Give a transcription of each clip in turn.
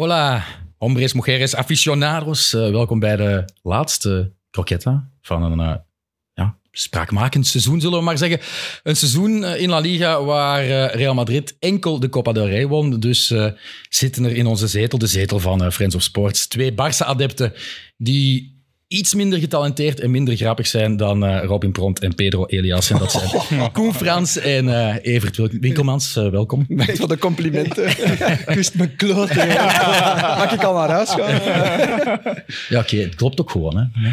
Hola, hombres, mujeres, aficionados. Uh, welkom bij de laatste croquetta van een uh, ja, spraakmakend seizoen, zullen we maar zeggen. Een seizoen uh, in La Liga waar Real Madrid enkel de Copa del Rey won. Dus zitten er in onze zetel, de zetel van Friends of Sports, twee Barça-adepten die iets minder getalenteerd en minder grappig zijn dan uh, Robin Pront en Pedro Elias. En dat zijn oh. Koen Frans en uh, Evert Winkelmans. Uh, welkom. Bedankt voor de complimenten. ik wist mijn kloten. Mag ik al naar huis gaan? ja, oké. Okay. Het klopt ook gewoon. Hè.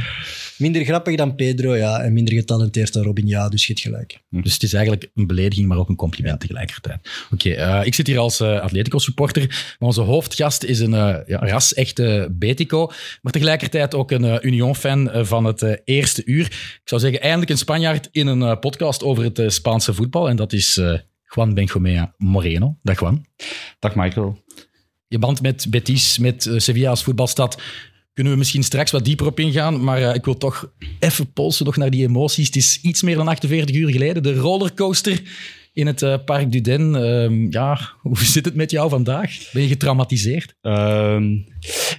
Minder grappig dan Pedro, ja. En minder getalenteerd dan Robin, ja. Dus je hebt gelijk. Dus het is eigenlijk een belediging, maar ook een compliment tegelijkertijd. Oké, okay, ik zit hier als Atletico-supporter. Maar onze hoofdgast is een ja, ras-echte Betico. Maar tegelijkertijd ook een Union fan eh, van het eh, eerste uur. Ik zou zeggen, eindelijk een Spanjaard in een eh, podcast over het Spaanse voetbal. En dat is Juan Benjomea Moreno. Dag Juan. Dag Michael. Je band met Betis, met Sevilla als voetbalstad. Kunnen we misschien straks wat dieper op ingaan, maar ik wil toch even polsen nog naar die emoties. Het is iets meer dan 48 uur geleden. De rollercoaster in het uh, Parc du Den. Uh, ja, hoe zit het met jou vandaag? Ben je getraumatiseerd? Uh,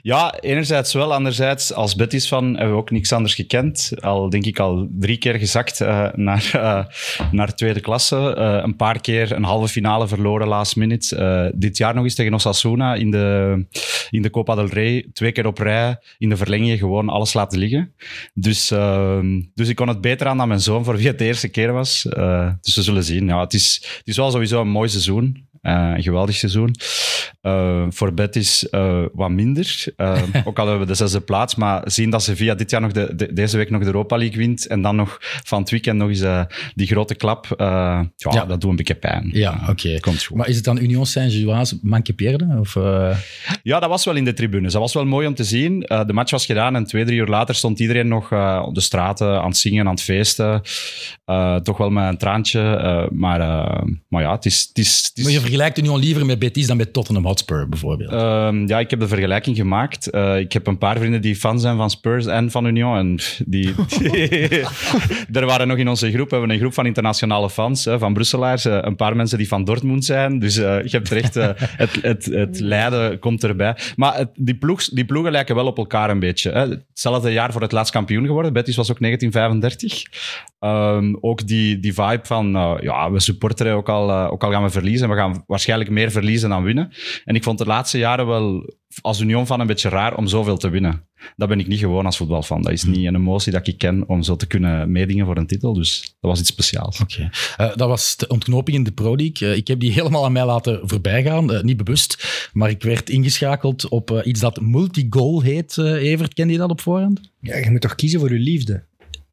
ja, enerzijds wel. Anderzijds, als Betis van hebben we ook niks anders gekend. Al denk ik al drie keer gezakt uh, naar, uh, naar tweede klasse. een paar keer een halve finale verloren last minute. dit jaar nog eens tegen Osasuna in de, in de Copa del Rey. Twee keer op rij in de verlenging gewoon alles laten liggen. Dus, ehm, dus ik kon het beter aan dan mijn zoon, voor wie het de eerste keer was. dus we zullen zien. Ja, het is het is wel sowieso een mooi seizoen. Uh, een geweldig seizoen. Uh, voor Betis uh, wat minder. ook al hebben we de zesde plaats. Maar zien dat Sevilla dit jaar nog de, de, deze week nog de Europa League wint. En dan nog van het weekend nog eens die grote klap. Ja, ja, dat doet een beetje pijn. Ja, oké. Okay. Maar is het dan Union Saint-Gilloise manque pierde? Of, Ja, dat was wel in de tribunes. Dat was wel mooi om te zien. de match was gedaan en twee, drie uur later stond iedereen nog op de straten aan het zingen, aan het feesten. toch wel met een traantje. maar, maar ja, het is... Het is, het is vergelijkt Union liever met Betis dan met Tottenham Hotspur, bijvoorbeeld? Um, ja, ik heb de vergelijking gemaakt. Uh, ik heb een paar vrienden die fan zijn van Spurs en van Union. En die, er waren nog in onze groep, we hebben een groep van internationale fans, hè, van Brusselaars. Uh, een paar mensen die van Dortmund zijn. Dus uh, je hebt recht, het, het, het lijden komt erbij. Maar het, die, ploeg, die ploegen lijken wel op elkaar een beetje. Hè. Hetzelfde jaar voor het laatst kampioen geworden. Betis was ook 1935. Um, ook die, die vibe van, ja, we supporteren ook al, ook al gaan we verliezen. We gaan waarschijnlijk meer verliezen dan winnen. En ik vond de laatste jaren wel als Union van een beetje raar om zoveel te winnen. Dat ben ik niet gewoon als voetbalfan. Dat is niet een emotie dat ik ken om zo te kunnen meedingen voor een titel. Dus dat was iets speciaals. Oké. Okay. Uh, dat was de ontknoping in de Pro League. Uh, ik heb die helemaal aan mij laten voorbijgaan. Uh, niet bewust. Maar ik werd ingeschakeld op iets dat multigoal heet. Evert, ken je dat op voorhand? Ja, je moet toch kiezen voor je liefde?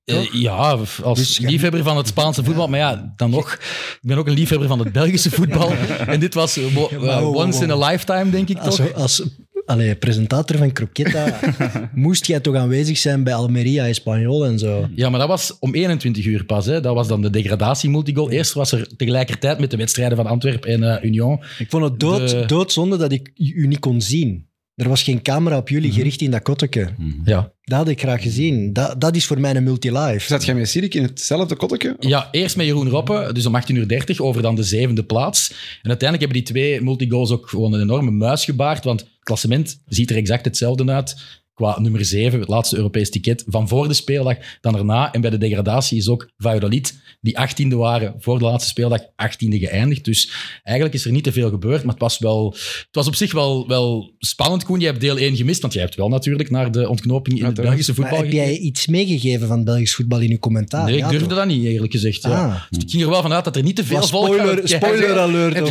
Uh, ja, als dus, liefhebber van het Spaanse voetbal. Maar ja, dan nog. Ik ben ook een liefhebber van het Belgische voetbal. en dit was uh, once in a lifetime, denk ik als, toch? Als allee, presentator van Croqueta moest jij toch aanwezig zijn bij Almeria, Espanyol en zo. Ja, maar dat was om 21 uur pas. Hè. Dat was dan de degradatie-multigoal. Eerst was er tegelijkertijd met de wedstrijden van Antwerpen en Union. Ik vond het dood, de... doodzonde dat ik u niet kon zien. Er was geen camera op jullie mhm. gericht in dat kotteke. Mhm. Ja. Dat had ik graag gezien. Dat, dat is voor mij een multi-live. Zat jij met Sirik in hetzelfde kotteke? Ja, eerst met Jeroen Roppe, dus om 18.30 uur over dan de zevende plaats. En uiteindelijk hebben die twee multigoals ook gewoon een enorme muis gebaard, want het klassement ziet er exact hetzelfde uit qua nummer 7, het laatste Europees ticket, van voor de speeldag dan erna. En bij de degradatie is ook Valladolid, die 18e waren voor de laatste speeldag, 18e geëindigd. Dus eigenlijk is er niet te veel gebeurd, maar het was, wel, het was op zich wel, wel spannend, Koen. Je hebt deel 1 gemist, want jij hebt wel natuurlijk naar de ontknoping in het Belgische voetbal Heb jij iets meegegeven van Belgisch voetbal in je commentaar? Nee, ik durfde dat niet, eerlijk gezegd. Ja. Ah. Dus ik ging er wel vanuit dat er niet te veel spoiler, volk Spoiler alert.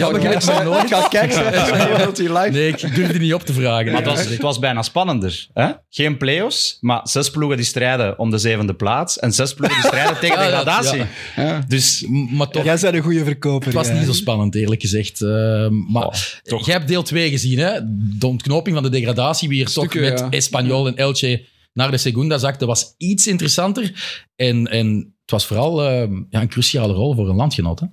Ik ga kijken. Nee, ik durfde niet op te vragen. Maar het was, het was bijna spannender. Hè? Geen play-offs, maar zes ploegen die strijden om de zevende plaats en zes ploegen die strijden tegen de degradatie. Ja. Dus, maar toch, Jij bent een goede verkoper. Het was niet zo spannend, eerlijk gezegd. Uh, maar oh, jij hebt deel 2 gezien, hè? De ontknoping van de degradatie, wie er toch met ja. Espanyol en Elche naar de Segunda zakte, was iets interessanter. En, en het was vooral uh, ja, een cruciale rol voor een landgenoot. Hè?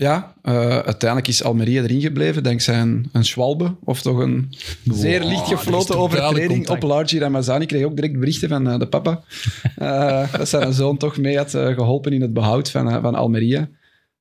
Ja, uh, uiteindelijk is Almeria erin gebleven dankzij een, een Schwalbe, of toch een zeer licht gefloten overtreding op Largi Ramazani. Ik kreeg ook direct berichten van uh, de papa uh, dat zijn zoon toch mee had geholpen in het behoud van, van Almeria.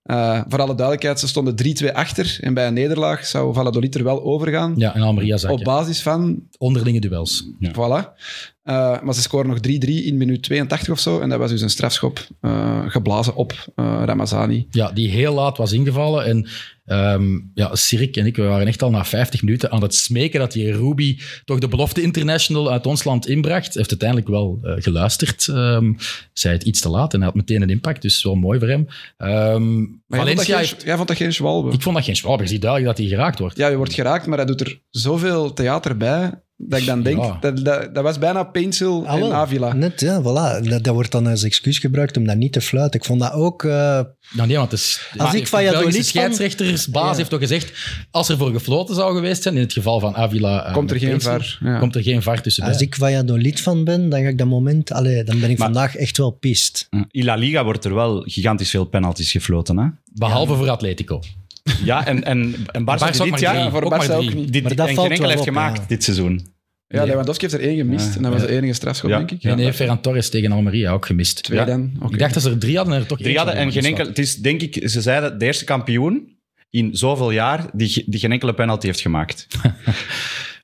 Uh, voor alle duidelijkheid, ze stonden 3-2 achter. En bij een nederlaag zou Valladolid er wel overgaan. Ja, en Almeria zak, Op basis van... Onderlinge duels. Ja. Voilà. Uh, maar ze scoren nog 3-3 in minuut 82 of zo. En dat was dus een strafschop uh, geblazen op uh, Ramazani. Ja, die heel laat was ingevallen. En um, ja, Sirik en ik we waren echt al na 50 minuten aan het smeken dat die Ruby toch de belofte international uit ons land inbracht. Hij heeft uiteindelijk wel geluisterd. Um, zei het iets te laat en hij had meteen een impact. Dus wel mooi voor hem. Um, maar Valencia jij, vond geen, jij vond dat geen schwalbe? Ik vond dat geen schwalbe. Je ziet duidelijk dat hij geraakt wordt. Ja, je wordt geraakt, maar hij doet er zoveel theater bij dat ik dan denk, dat, dat, dat, was bijna Pencil ah, en Avila. Net, ja, voilà. Dat, dat, wordt dan als excuus gebruikt om dat niet te fluiten. Ik vond dat ook... Uh... Nou nee, want het is, als ik van de scheidsrechtersbaas ja. heeft toch gezegd, als er voor gefloten zou geweest zijn, in het geval van Avila... Uh, komt er geen var. Ja. Komt er geen var tussen. Als ik Valladolid van ben, dan ga ik dat moment... Allee, dan ben ik maar, vandaag echt wel pist. In La Liga wordt er wel gigantisch veel penalties gefloten, hè? Behalve voor Atletico. Ja, en, en, en Barca Barca dit jaar... Ja, voor Barca ook niet. Dit, maar dat en geen enkel heeft op, gemaakt ja. dit seizoen. Ja, Lewandowski heeft er één gemist. En dat was de enige strafschop, denk ik. Ja, nee, Ferran Torres tegen Almeria ook gemist. Twee dan. Okay. Ik dacht dat ze er drie hadden en er toch Drie hadden en geen enkel... Het is, denk ik, ze zeiden, de eerste kampioen in zoveel jaar die, die geen enkele penalty heeft gemaakt.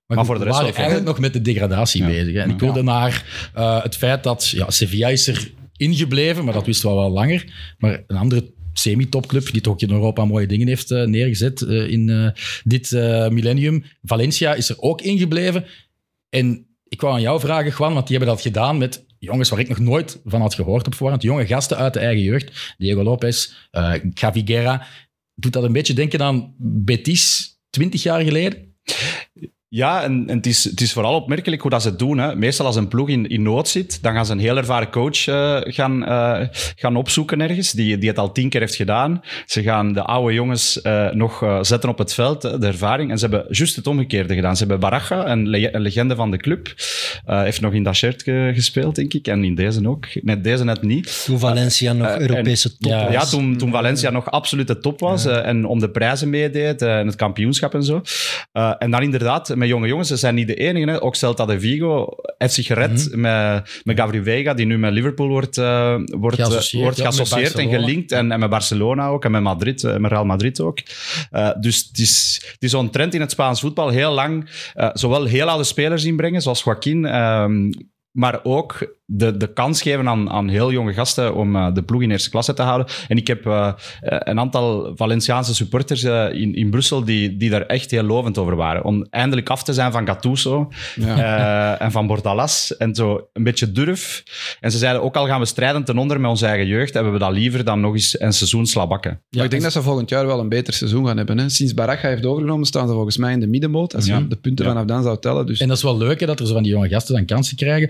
Maar, maar voor de rest waren eigenlijk nog met de degradatie bezig. Hè. En ik wilde naar uh, het feit dat ja, Sevilla is er ingebleven, maar dat wisten we wel langer. Maar een andere semi-topclub, die toch in Europa mooie dingen heeft uh, neergezet uh, in uh, dit millennium. Valencia is er ook ingebleven. En ik wou aan jou vragen, Juan, want die hebben dat gedaan met jongens waar ik nog nooit van had gehoord op voorhand. Jonge gasten uit de eigen jeugd. Diego Lopez, Gavi Guerra. Doet dat een beetje denken aan Betis 20 jaar geleden? Ja, en, en het, is, het is vooral opmerkelijk hoe dat ze het doen. Hè. Meestal als een ploeg in, in nood zit, dan gaan ze een heel ervaren coach uh, gaan, uh, gaan opzoeken ergens, die, die het al tien keer heeft gedaan. Ze gaan de oude jongens uh, nog zetten op het veld, de ervaring. En ze hebben juist het omgekeerde gedaan. Ze hebben Baraja, een, le een legende van de club, heeft nog in dat shirt gespeeld, denk ik. En in deze ook. Net deze net niet. Toen Valencia nog Europese top ja, was. Ja, toen, toen Valencia nog absoluut de top was. Ja. en om de prijzen meedeed en het kampioenschap en zo. en dan inderdaad jonge jongens. Ze zijn niet de enige. Hè. Ook Celta de Vigo heeft zich gered mm met, met Gabriel Vega, die nu met Liverpool wordt, uh, wordt geassocieerd, wordt geassocieerd en gelinkt. En, en, met Barcelona ook, en met Madrid, uh, met Real Madrid ook. Uh, dus het is, het is zo'n trend in het Spaans voetbal. Heel lang zowel heel oude spelers inbrengen, zoals Joaquin, ehm, maar ook de, de kans geven aan, aan heel jonge gasten om uh, de ploeg in eerste klasse te houden. En ik heb uh, een aantal Valenciaanse supporters uh, in, in Brussel die, die daar echt heel lovend over waren. Om eindelijk af te zijn van Gattuso ja. en van Bordalas. En zo een beetje durf. En ze zeiden, ook al gaan we strijden ten onder met onze eigen jeugd, hebben we dat liever dan nog eens een seizoen slabakken. Ja, ik denk dat ze volgend jaar wel een beter seizoen gaan hebben. Hè. Sinds Baraja heeft overgenomen, staan ze volgens mij in de middenmoot. Als je de punten vanaf dan zou tellen. Dus. En dat is wel leuk, hè, dat er zo van die jonge gasten dan kansen krijgen.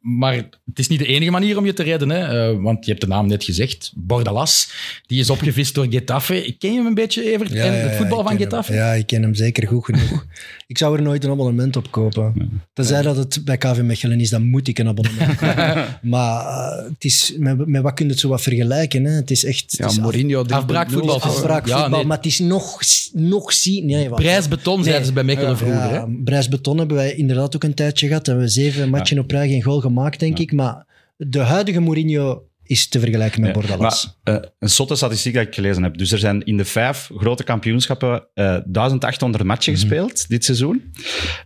maar maar het is niet de enige manier om je te redden. Hè? Uh, want je hebt de naam net gezegd. Bordalas. Die is opgevist door Getafe. Ken je hem een beetje, Evert? Ja, en het voetbal van Getafe? Ja, ik ken hem zeker goed genoeg. ik zou er nooit een abonnement op kopen. Ja. Tenzij dat het bij KV Mechelen is, dan moet ik een abonnement kopen. maar uh, het is, met, met, wat kun je het zo wat vergelijken? Hè? Het is echt... Ja, is Mourinho... Afbraakvoetbal. Afbraakvoetbal, ja, nee. maar het is nog, nog zien... Nee, Prijsbeton, zeiden ze bij Mechelen vroeger. Ja, Prijsbeton hebben wij inderdaad ook een tijdje gehad. En we zeven matchen op rij geen goal gemaakt, denk ik. Maar de huidige Mourinho is te vergelijken met Bordalas. Maar, uh, een zotte statistiek dat ik gelezen heb. Dus er zijn in de vijf grote kampioenschappen uh, eh, 1800 matchen mm -hmm. gespeeld dit seizoen.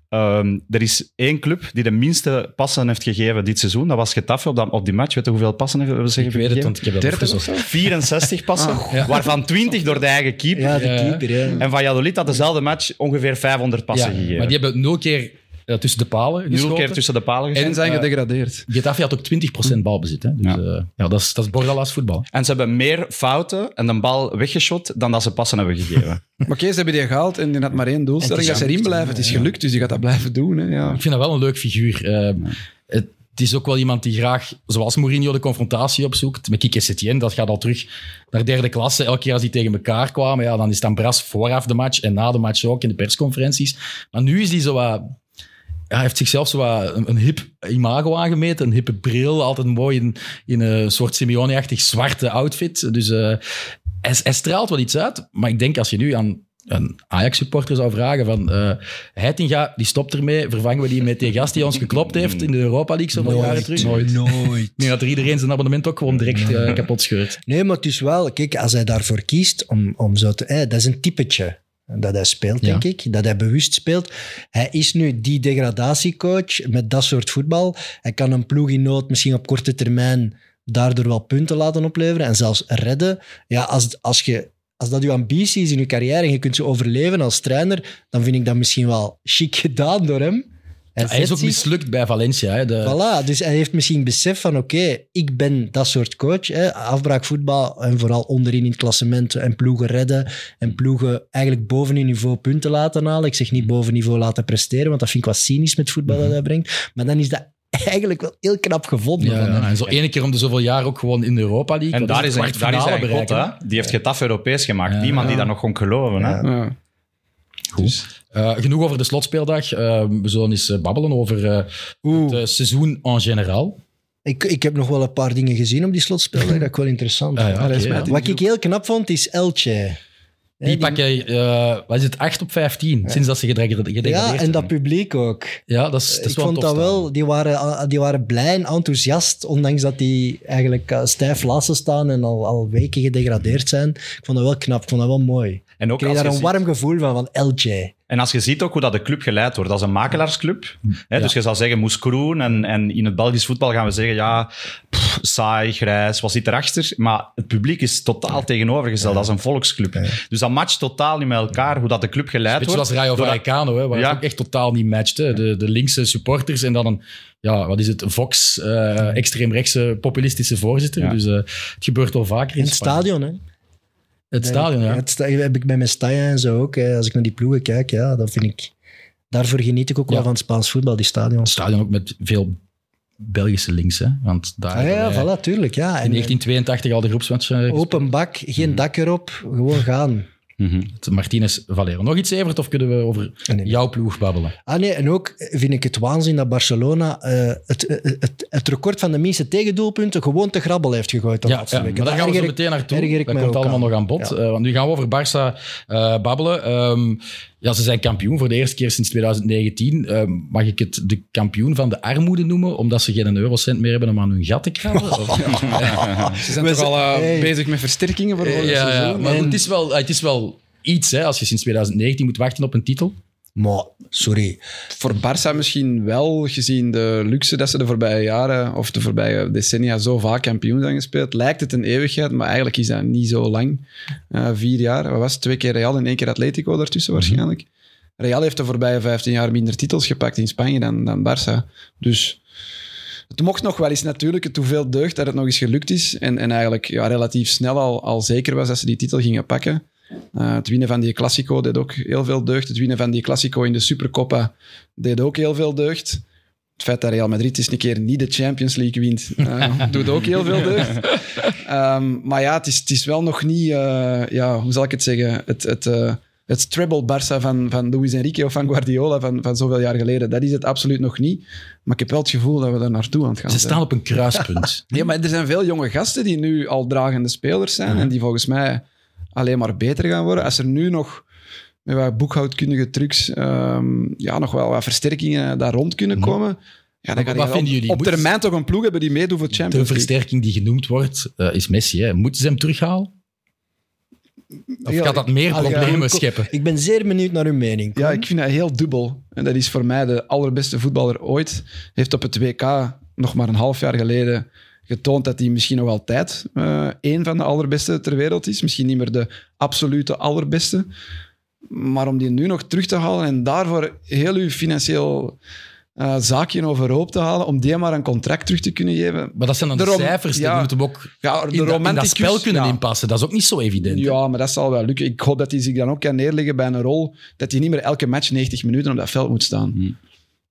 Um, er is één club die de minste passen heeft gegeven dit seizoen. Dat was Getafe op, dat, op die match. Weet je hoeveel passen hebben ze gegeven? Ik weet het, want ik heb het 30 64 passen, ah, ja. waarvan 20 door de eigen keeper. Ja, de keeper, ja. En Valladolid had dezelfde match ongeveer 500 passen gegeven. Maar die hebben nul keer uh, tussen de palen Nul keer tussen de palen En zijn gedegradeerd. Getafe had ook 20% balbezit. Hè? Dus, ja. Uh, ja, dat is, dat is Bordalas voetbal. En ze hebben meer fouten en de bal weggeschot dan dat ze passen hebben gegeven. maar Kees, hebben die gehaald en die had maar één doelstelling. Dat ze erin blijven. Het is gelukt, dus die gaat dat blijven doen. Hè? Ja. Ik vind dat wel een leuk figuur. Uh, het, het is ook wel iemand die graag, zoals Mourinho, de confrontatie opzoekt. Met Kike Setien, dat gaat al terug naar derde klasse. Elke keer als die tegen elkaar kwamen, ja, dan is dan Bras vooraf de match en na de match ook in de persconferenties. Maar nu is die zo wat hij heeft zichzelf zo een, een hip imago aangemeten. Een hippe bril, altijd mooi in, in een soort Simeone-achtig zwarte outfit. Dus uh, hij, hij, straalt wel iets uit. Maar ik denk als je nu aan een Ajax-supporter zou vragen van uh, Heitinga, die stopt ermee, vervangen we die met die gast die ons geklopt heeft in de Europa League zoveel jaren terug? Nooit. nooit. Dat er iedereen zijn abonnement ook gewoon direct uh, kapot scheurt. Nee, maar het is wel, kijk, als hij daarvoor kiest om, om zo te... Eh, dat is een typetje dat hij speelt, denk ik. Dat hij bewust speelt. Hij is nu die degradatiecoach met dat soort voetbal. Hij kan een ploeg in nood misschien op korte termijn daardoor wel punten laten opleveren en zelfs redden. Ja, als, als, je, als dat je ambitie is in je carrière en je kunt ze overleven als trainer, dan vind ik dat misschien wel chic gedaan door hem. Hij, hij is ook mislukt bij Valencia. Hè, de... Voilà, dus hij heeft misschien besef van oké, ik ben dat soort coach. Hè, afbraakvoetbal en vooral onderin in het klassement en ploegen redden en ploegen eigenlijk boven hun niveau punten laten halen. Ik zeg niet boven niveau laten presteren, want dat vind ik wat cynisch met voetbal dat hij brengt. Maar dan is dat eigenlijk wel heel knap gevonden. Ja, ja. En zo ene keer om de zoveel jaar ook gewoon in de Europa League. En daar is, een, daar is hij God, hè? Die heeft getaf Europees gemaakt. Ja, Niemand die daar nog kon geloven. Hè? Goed. Dus- uh, genoeg over de slotspeeldag. Uh, we zullen eens uh, babbelen over het seizoen en generaal. Ik, ik heb nog wel een paar dingen gezien op die slotspeeldag. dat ik wel interessant ah, ja, okay, Wat ik heel knap vond, is Elche. Die pakken, uh, wat is het, 8 op 15 sinds dat ze gedegradeerd Ja, en dat publiek ook. Ja, dat is, dat is Ik vond dat wel, die waren, die waren blij en enthousiast, ondanks dat die eigenlijk stijf laatste staan en al, al weken gedegradeerd zijn. Ik vond dat wel knap, ik vond dat wel mooi. En ook kreeg daar een warm gevoel van, van LJ. En als je ziet ook hoe dat de club geleid wordt, dat is een makelaarsclub. Hè, Dus je zal zeggen Moeskroen en, en in het Belgisch voetbal gaan we zeggen, ja, pff, saai, grijs, wat zit erachter? Maar het publiek is totaal tegenovergesteld, dat is een volksclub. Dus dat matcht totaal niet met elkaar, hoe dat de club geleid wordt. Zoals Rayo Vallecano, hè, waar het ook echt totaal niet matcht. Hè. De, de linkse supporters en dan een, ja, wat is het, Vox, uh, extreemrechtse populistische voorzitter. Dus uh, het gebeurt wel vaker in, in het stadion, hè? Het stadion, ja. Het stadion heb ik bij mijn Staya en zo ook. Als ik naar die ploegen kijk, ja, dan vind ik... Daarvoor geniet ik ook wel van het Spaans voetbal, die stadion. Stadion ook met veel Belgische links, hè? Want daar ah, ja, voilà, tuurlijk. Ja. In 1982 al de groepsmatchen. Open bak, geen mhm. dak erop, gewoon gaan. Mm Martinez Valero. Nog iets, Evert, of kunnen we over jouw ploeg babbelen? Ah nee, en ook vind ik het waanzin dat Barcelona uh, het, het, het, record van de meeste tegendoelpunten gewoon te grabbel heeft gegooid. Ja, ja, maar daar gaan we zo meteen naartoe. Dat komt allemaal nog aan bod. Uh, want nu gaan we over Barça uh, babbelen. Um, ja, ze zijn kampioen voor de eerste keer sinds 2019. Uh, mag ik het de kampioen van de armoede noemen, omdat ze geen eurocent meer hebben om aan hun gat te krabben? ze zijn toch al uh, bezig met versterkingen voor volgend ja, ja, maar het is wel, het is wel iets, hè, als je sinds 2019 moet wachten op een titel. Maar, sorry. Voor Barça misschien wel, gezien de luxe dat ze de voorbije jaren of de voorbije decennia zo vaak kampioen zijn gespeeld, lijkt het een eeuwigheid, maar eigenlijk is dat niet zo lang. Uh, vier jaar, wat was het? Twee keer Real en één keer Atletico daartussen mhm. waarschijnlijk. Real heeft de voorbije 15 jaar minder titels gepakt in Spanje dan, dan Barça. Dus het mocht nog wel eens natuurlijk, het hoeveel deugd dat het nog eens gelukt is. En, en eigenlijk ja, relatief snel al, al zeker was dat ze die titel gingen pakken. Uh, het winnen van die Classico deed ook heel veel deugd. Het winnen van die Classico in de Supercoppa deed ook heel veel deugd. Het feit dat Real Madrid eens een keer niet de Champions League wint, uh, doet ook heel veel deugd. Um, maar ja, het is, het is wel nog niet, uh, ja, hoe zal ik het zeggen, het, het, het treble Barça van, van Luis Enrique of van Guardiola van, van zoveel jaar geleden. Dat is het absoluut nog niet. Maar ik heb wel het gevoel dat we daar naartoe aan het gaan Ze staan op een kruispunt. ja, maar er zijn veel jonge gasten die nu al dragende spelers zijn en die volgens mij alleen maar beter gaan worden. Als er nu nog met wat boekhoudkundige trucs um, ja, nog wel wat versterkingen daar rond kunnen mhm. komen... Ja, dan wat vinden jullie? op termijn toch een ploeg hebben die meedoet voor Champions League. De versterking die genoemd wordt, uh, is Messi. Hè. Moeten ze hem terughalen? Of gaat dat meer problemen scheppen? Ik ben zeer benieuwd naar uw mening. Ja, ik vind dat heel dubbel. En dat is voor mij de allerbeste voetballer ooit. Heeft op het WK nog maar een half jaar geleden getoond dat hij misschien nog altijd uh, één van de allerbeste ter wereld is. Misschien niet meer de absolute allerbeste. Maar om die nu nog terug te halen en daarvoor heel uw financieel uh, zaakje overhoop te halen, om die maar een contract terug te kunnen geven. Maar dat zijn dan de, cijfers, ja, die moeten ook ja, de in, in, dat spel kunnen inpassen. Dat is ook niet zo evident. Ja, maar dat zal wel lukken. Ik hoop dat hij zich dan ook kan neerleggen bij een rol, dat hij niet meer elke match 90 minuten op dat veld moet staan. Hmm.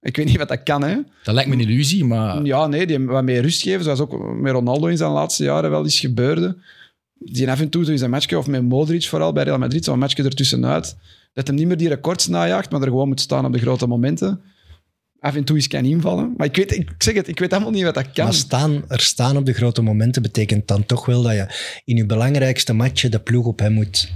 Ik weet niet wat dat kan, hè. Dat lijkt me een illusie, maar... Ja, nee, die wat meer rust geven, zoals ook met Ronaldo in zijn laatste jaren wel eens gebeurde. Die af en toe is een matchje, of met Modric vooral, bij Real Madrid, zo'n matchje ertussenuit. Dat hem niet meer die records najaagt, maar er gewoon moet staan op de grote momenten. af en toe eens kan invallen. Maar ik, weet, ik zeg het, ik weet helemaal niet wat dat kan. Maar staan, er staan op de grote momenten betekent dan toch wel dat je in je belangrijkste matchen de ploeg op hem moet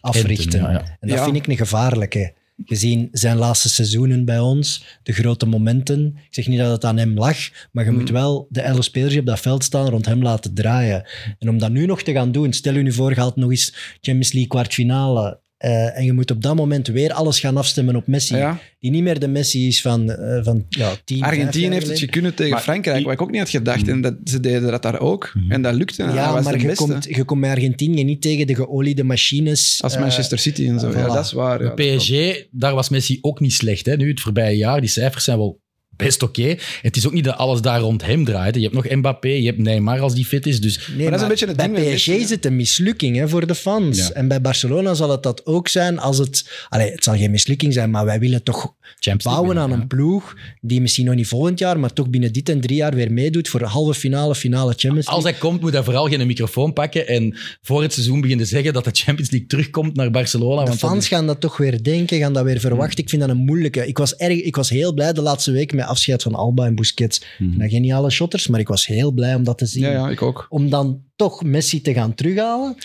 africhten. Enten, ja, ja. En dat Ja. vind ik een gevaarlijke. Gezien zijn laatste seizoenen bij ons, de grote momenten. Ik zeg niet dat het aan hem lag, maar je moet wel de elf spelers die op dat veld staan rond hem laten draaien. En om dat nu nog te gaan doen, stel je nu voor, je haalt nog eens Champions League kwartfinale. Eh, en je moet op dat moment weer alles gaan afstemmen op Messi. Ja. Die niet meer de Messi is van, eh van ja, 10, vijf Argentinië heeft het gekund tegen Maar Frankrijk, die- wat ik ook niet had gedacht. En dat, ze deden dat daar ook. En dat lukte. Dat Ja, was maar de je komt, je komt met Argentinië niet tegen de geoliede machines. Als eh, Manchester City en zo. Ja, dat is waar. Ja, PSG, daar was Messi ook niet slecht. Hè? Nu, het voorbije jaar, die cijfers zijn wel best oké. Het is ook niet dat alles daar rond hem draait. Je hebt nog Mbappé, je hebt Neymar als die fit is. Dus Nee, dat is een beetje het bij PSG is het een mislukking hè, voor de fans. Ja. En bij Barcelona zal het dat ook zijn als het... Allee, het zal geen mislukking zijn, maar wij willen toch Champions League bouwen aan een ploeg die misschien nog niet volgend jaar, maar toch binnen dit en drie jaar weer meedoet voor halve finale, finale Champions Als League. hij komt, moet hij vooral geen microfoon pakken en voor het seizoen beginnen zeggen dat de Champions League terugkomt naar Barcelona. De want dat fans is- gaan dat toch weer denken, gaan dat weer verwachten. Ik vind dat een moeilijke. Ik was, erg, ik was heel blij de laatste week met afscheid van Alba en Busquets. Nou, geniale shotters, maar ik was heel blij om dat te zien. ja, ja, ik ook. Om dan toch Messi te gaan terughalen,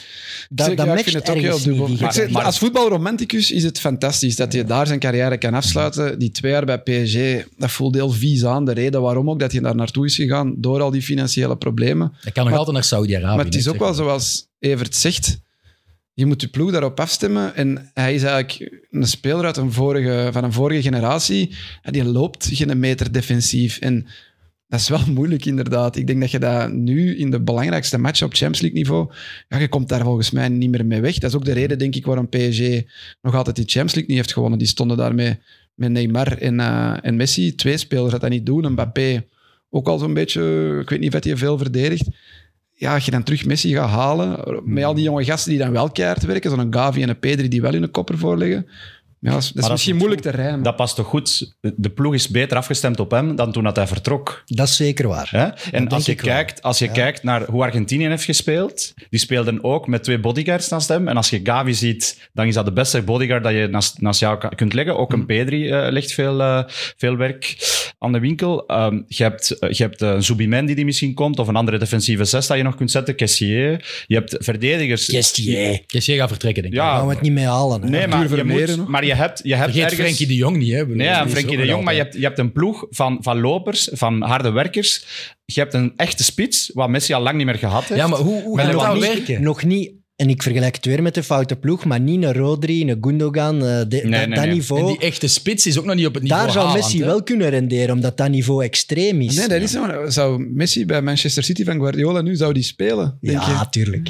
dat, Zeker, dat ja, ik matcht vind het ook heel dubbel. Maar als voetbalromanticus is het fantastisch dat hij daar zijn carrière kan afsluiten. Die twee jaar bij PSG, dat voelt heel vies aan. De reden waarom ook dat hij daar naartoe is gegaan, door al die financiële problemen. Hij kan nog altijd naar Saudi-Arabië. Maar het is ook wel zoals Evert zegt. Je moet je ploeg daarop afstemmen. En hij is eigenlijk een speler uit een vorige, van een vorige generatie. En die loopt geen meter defensief. En dat is wel moeilijk, inderdaad. Ik denk dat je dat nu in de belangrijkste match op Champions League niveau. Je komt daar volgens mij niet meer mee weg. Dat is ook de reden, denk ik, waarom PSG nog altijd die Champions League niet heeft gewonnen. Die stonden daarmee met Neymar en, eh, en Messi. Twee spelers dat dat niet doen. Mbappé ook al zo'n beetje. Ik weet niet of hij veel verdedigt ja, als je dan terug Messi gaat halen, met al die jonge gasten die dan wel keihard werken, zo'n Gavi en een Pedri die wel hun kopper voorleggen, ja, dat is, dat is dat misschien is moeilijk te rijmen. Dat past toch goed? De ploeg is beter afgestemd op hem dan toen dat hij vertrok. Dat is zeker waar. Hè? En als je, kijkt, als je Ja. kijkt naar hoe Argentinië heeft gespeeld, die speelden ook met twee bodyguards naast hem. En als je Gavi ziet, dan is dat de beste bodyguard dat je naast, naast jou kunt leggen. Ook een Pedri eh, legt veel, eh, veel werk aan de winkel. Ehm, je hebt, eh, je hebt een Zubimendi die misschien komt, of een andere defensieve zes dat je nog kunt zetten, Kessier. Je hebt verdedigers... Kestier. Kessie gaat vertrekken, denk ik. Ja, Daar gaan we het niet mee halen. Hè. Nee, maar je, moet, maar je hebt, je hebt Vergeet ergens... Frenkie de Jong niet. Hè? Nee, ja, Frenkie de Jong, maar je hebt, je hebt een ploeg van, van lopers, van harde werkers. Je hebt een echte spits, wat Messi al lang niet meer gehad heeft. Ja, maar hoe, hoe gaat dat werken? Nog niet, en ik vergelijk het weer met de foute ploeg, maar niet een Rodri, een Gundogan, eh, de- Nee, dat, nee, dat nee. niveau. En die echte spits is ook nog niet op het niveau daar zou Haaland, Messi hè. wel kunnen renderen, omdat dat niveau extreem is. Nee, dat is zo. Zou Messi bij Manchester City van Guardiola nu zou die spelen? Denk ja, tuurlijk.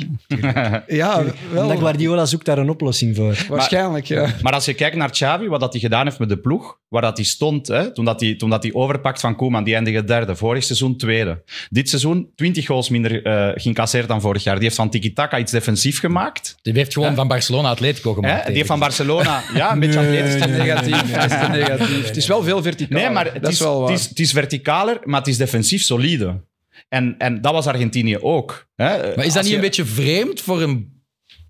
Ja, wel. Omdat Guardiola zoekt daar een oplossing voor. Waarschijnlijk, ja. Maar als je kijkt naar Xavi, wat dat hij gedaan heeft met de ploeg, waar dat hij stond, hè, toen, dat hij, toen dat hij overpakt van Koeman, die eindigde derde. Vorig seizoen tweede. Dit seizoen 20 goals minder eh geïncasseerd dan vorig jaar. Die heeft van tiki-taka iets defensief gemaakt. Die heeft gewoon van Barcelona Atletico Hè? gemaakt. Die heeft van Barcelona ja, een beetje atletisch Het is te negatief. Het is te negatief. Het is wel veel verticaal. Nee, maar het dat is, is wel waar. het, is, het is verticaler, maar het is defensief solide. En, en dat was Argentinië ook. Hè? Maar is dat Als niet je- een beetje vreemd voor een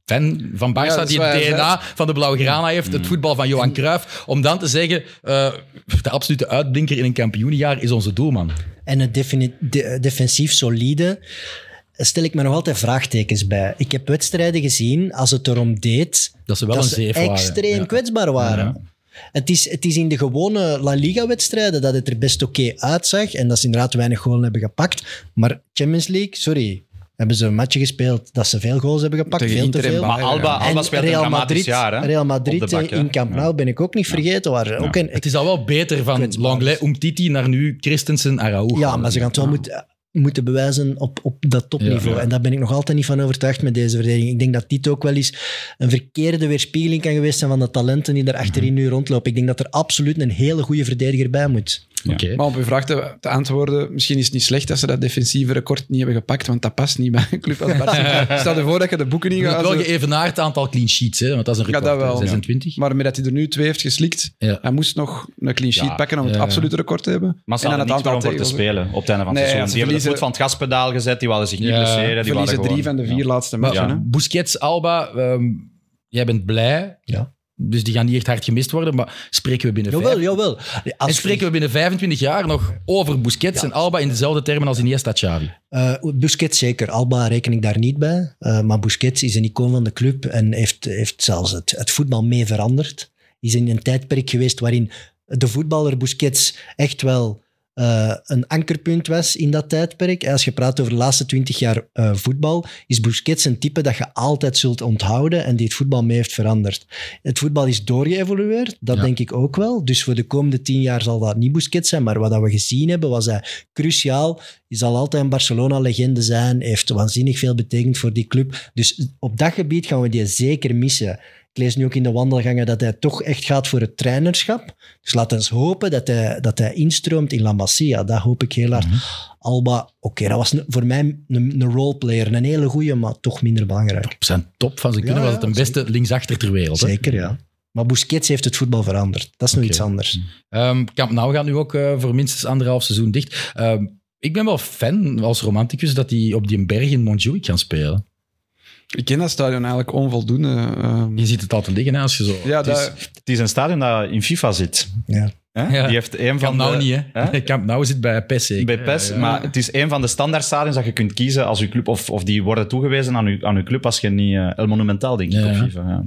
fan van Barça Ja, die het DNA van de Blauwgrana heeft, Mm. het voetbal van Johan Cruijff, om dan te zeggen, eh, de absolute uitblinker in een kampioenenjaar is onze doelman. En het de- defensief solide stel ik me nog altijd vraagtekens bij. Ik heb wedstrijden gezien, als het erom deed, Dat ze wel dat een ze waren. extreem Ja. kwetsbaar waren. Ja. Het, is, het is in de gewone La Liga-wedstrijden dat het er best oké uitzag en dat ze inderdaad weinig goals hebben gepakt. Maar Champions League, sorry, hebben ze een matje gespeeld dat ze veel goals hebben gepakt, Tegen veel te Inter veel. Maar Alba. Alba En speelt een Real dramatisch Madrid, jaar. Hè? Real Madrid bak, hè. in Camp Nou ben ik ook niet vergeten. Waar ook een, Het is al wel beter van Kwetsbaar. Langlais, Umtiti naar nu Christensen, Araujo. Ja, maar ze gaan het wel moeten, moeten bewijzen op, op dat topniveau. Ja, ja. En daar ben ik nog altijd niet van overtuigd met deze verdediging. Ik denk dat dit ook wel eens een verkeerde weerspiegeling kan geweest zijn van de talenten die daar achterin nu rondlopen. Ik denk dat er absoluut een hele goede verdediger bij moet. Oké. Maar op uw vraag te, te antwoorden, misschien is het niet slecht dat ze dat defensieve record niet hebben gepakt, want dat past niet bij een club als Barcelona. Stel je voor dat je de boeken niet gaat... wel geëvenaard aantal clean sheets, hè, want dat is een Ja, record. dat wel. hè, 26. Maar met dat hij er nu twee heeft geslikt, Ja. hij moest nog een clean sheet Ja, pakken om het ja. absolute record te hebben. Maar ze En dan hadden het niet aantal voor om voor te spelen op het einde van het Nee, seizoen. ze Die hebben de voet van het gaspedaal gezet, die wilden zich niet Ja, blesseren. Die Verliezen drie van de vier laatste matchen. Busquets, Alba, ehm, jij bent blij. Ja. Dus die gaan niet echt hard gemist worden. Maar spreken we binnen, Jawel, vijf- jawel. en spreken we binnen 25 jaar nog over Busquets en Alba in dezelfde termen als Iniesta Xavi? Eh, Busquets zeker. Alba reken ik daar niet bij. Eh, maar Busquets is een icoon van de club en heeft, heeft zelfs het, het voetbal mee veranderd. Is in een tijdperk geweest waarin de voetballer Busquets echt wel eh, een ankerpunt was in dat tijdperk. Als je praat over de laatste twintig jaar eh, voetbal, is Busquets een type dat je altijd zult onthouden en die het voetbal mee heeft veranderd. Het voetbal is doorgeëvolueerd, dat Ja. denk ik ook wel. Dus voor de komende tien jaar zal dat niet Busquets zijn, maar wat dat we gezien hebben was hij cruciaal. Hij zal altijd een Barcelona-legende zijn, heeft waanzinnig veel betekend voor die club. Dus op dat gebied gaan we die zeker missen. Ik lees nu ook in de wandelgangen dat hij toch echt gaat voor het trainerschap. Dus laten we eens hopen dat hij, dat hij instroomt in La Masia. Dat hoop ik heel hard. Alba, oké, dat was voor mij een, een roleplayer. Een hele goeie, maar toch minder belangrijk. Op zijn top van zijn kunnen Ja, was het een beste linksachter ter wereld. hè? Zeker, ja. Maar Busquets heeft het voetbal veranderd. Dat is nog iets anders. Ehm Camp Nou gaat nu ook eh, voor minstens anderhalf seizoen dicht. Ehm, ik ben wel fan als romanticus dat die op die berg in Montjuïc gaan spelen. Ik ken dat stadion eigenlijk onvoldoende. ehm. Je ziet het altijd liggen hè, als je zo... ja, Het is, dat, het is een stadion dat in FIFA zit. Ja. Hè? Ja. Die heeft een van Camp Nou de, niet, hè? hè? Camp Nou zit bij PES zeker. Bij PES, Ja, ja. maar het is een van de standaard stadions dat je kunt kiezen als je club, of, of die worden toegewezen aan je, aan uw club als je niet eh, El Monumental, denk ik, Ja, op ja. FIFA. Ja.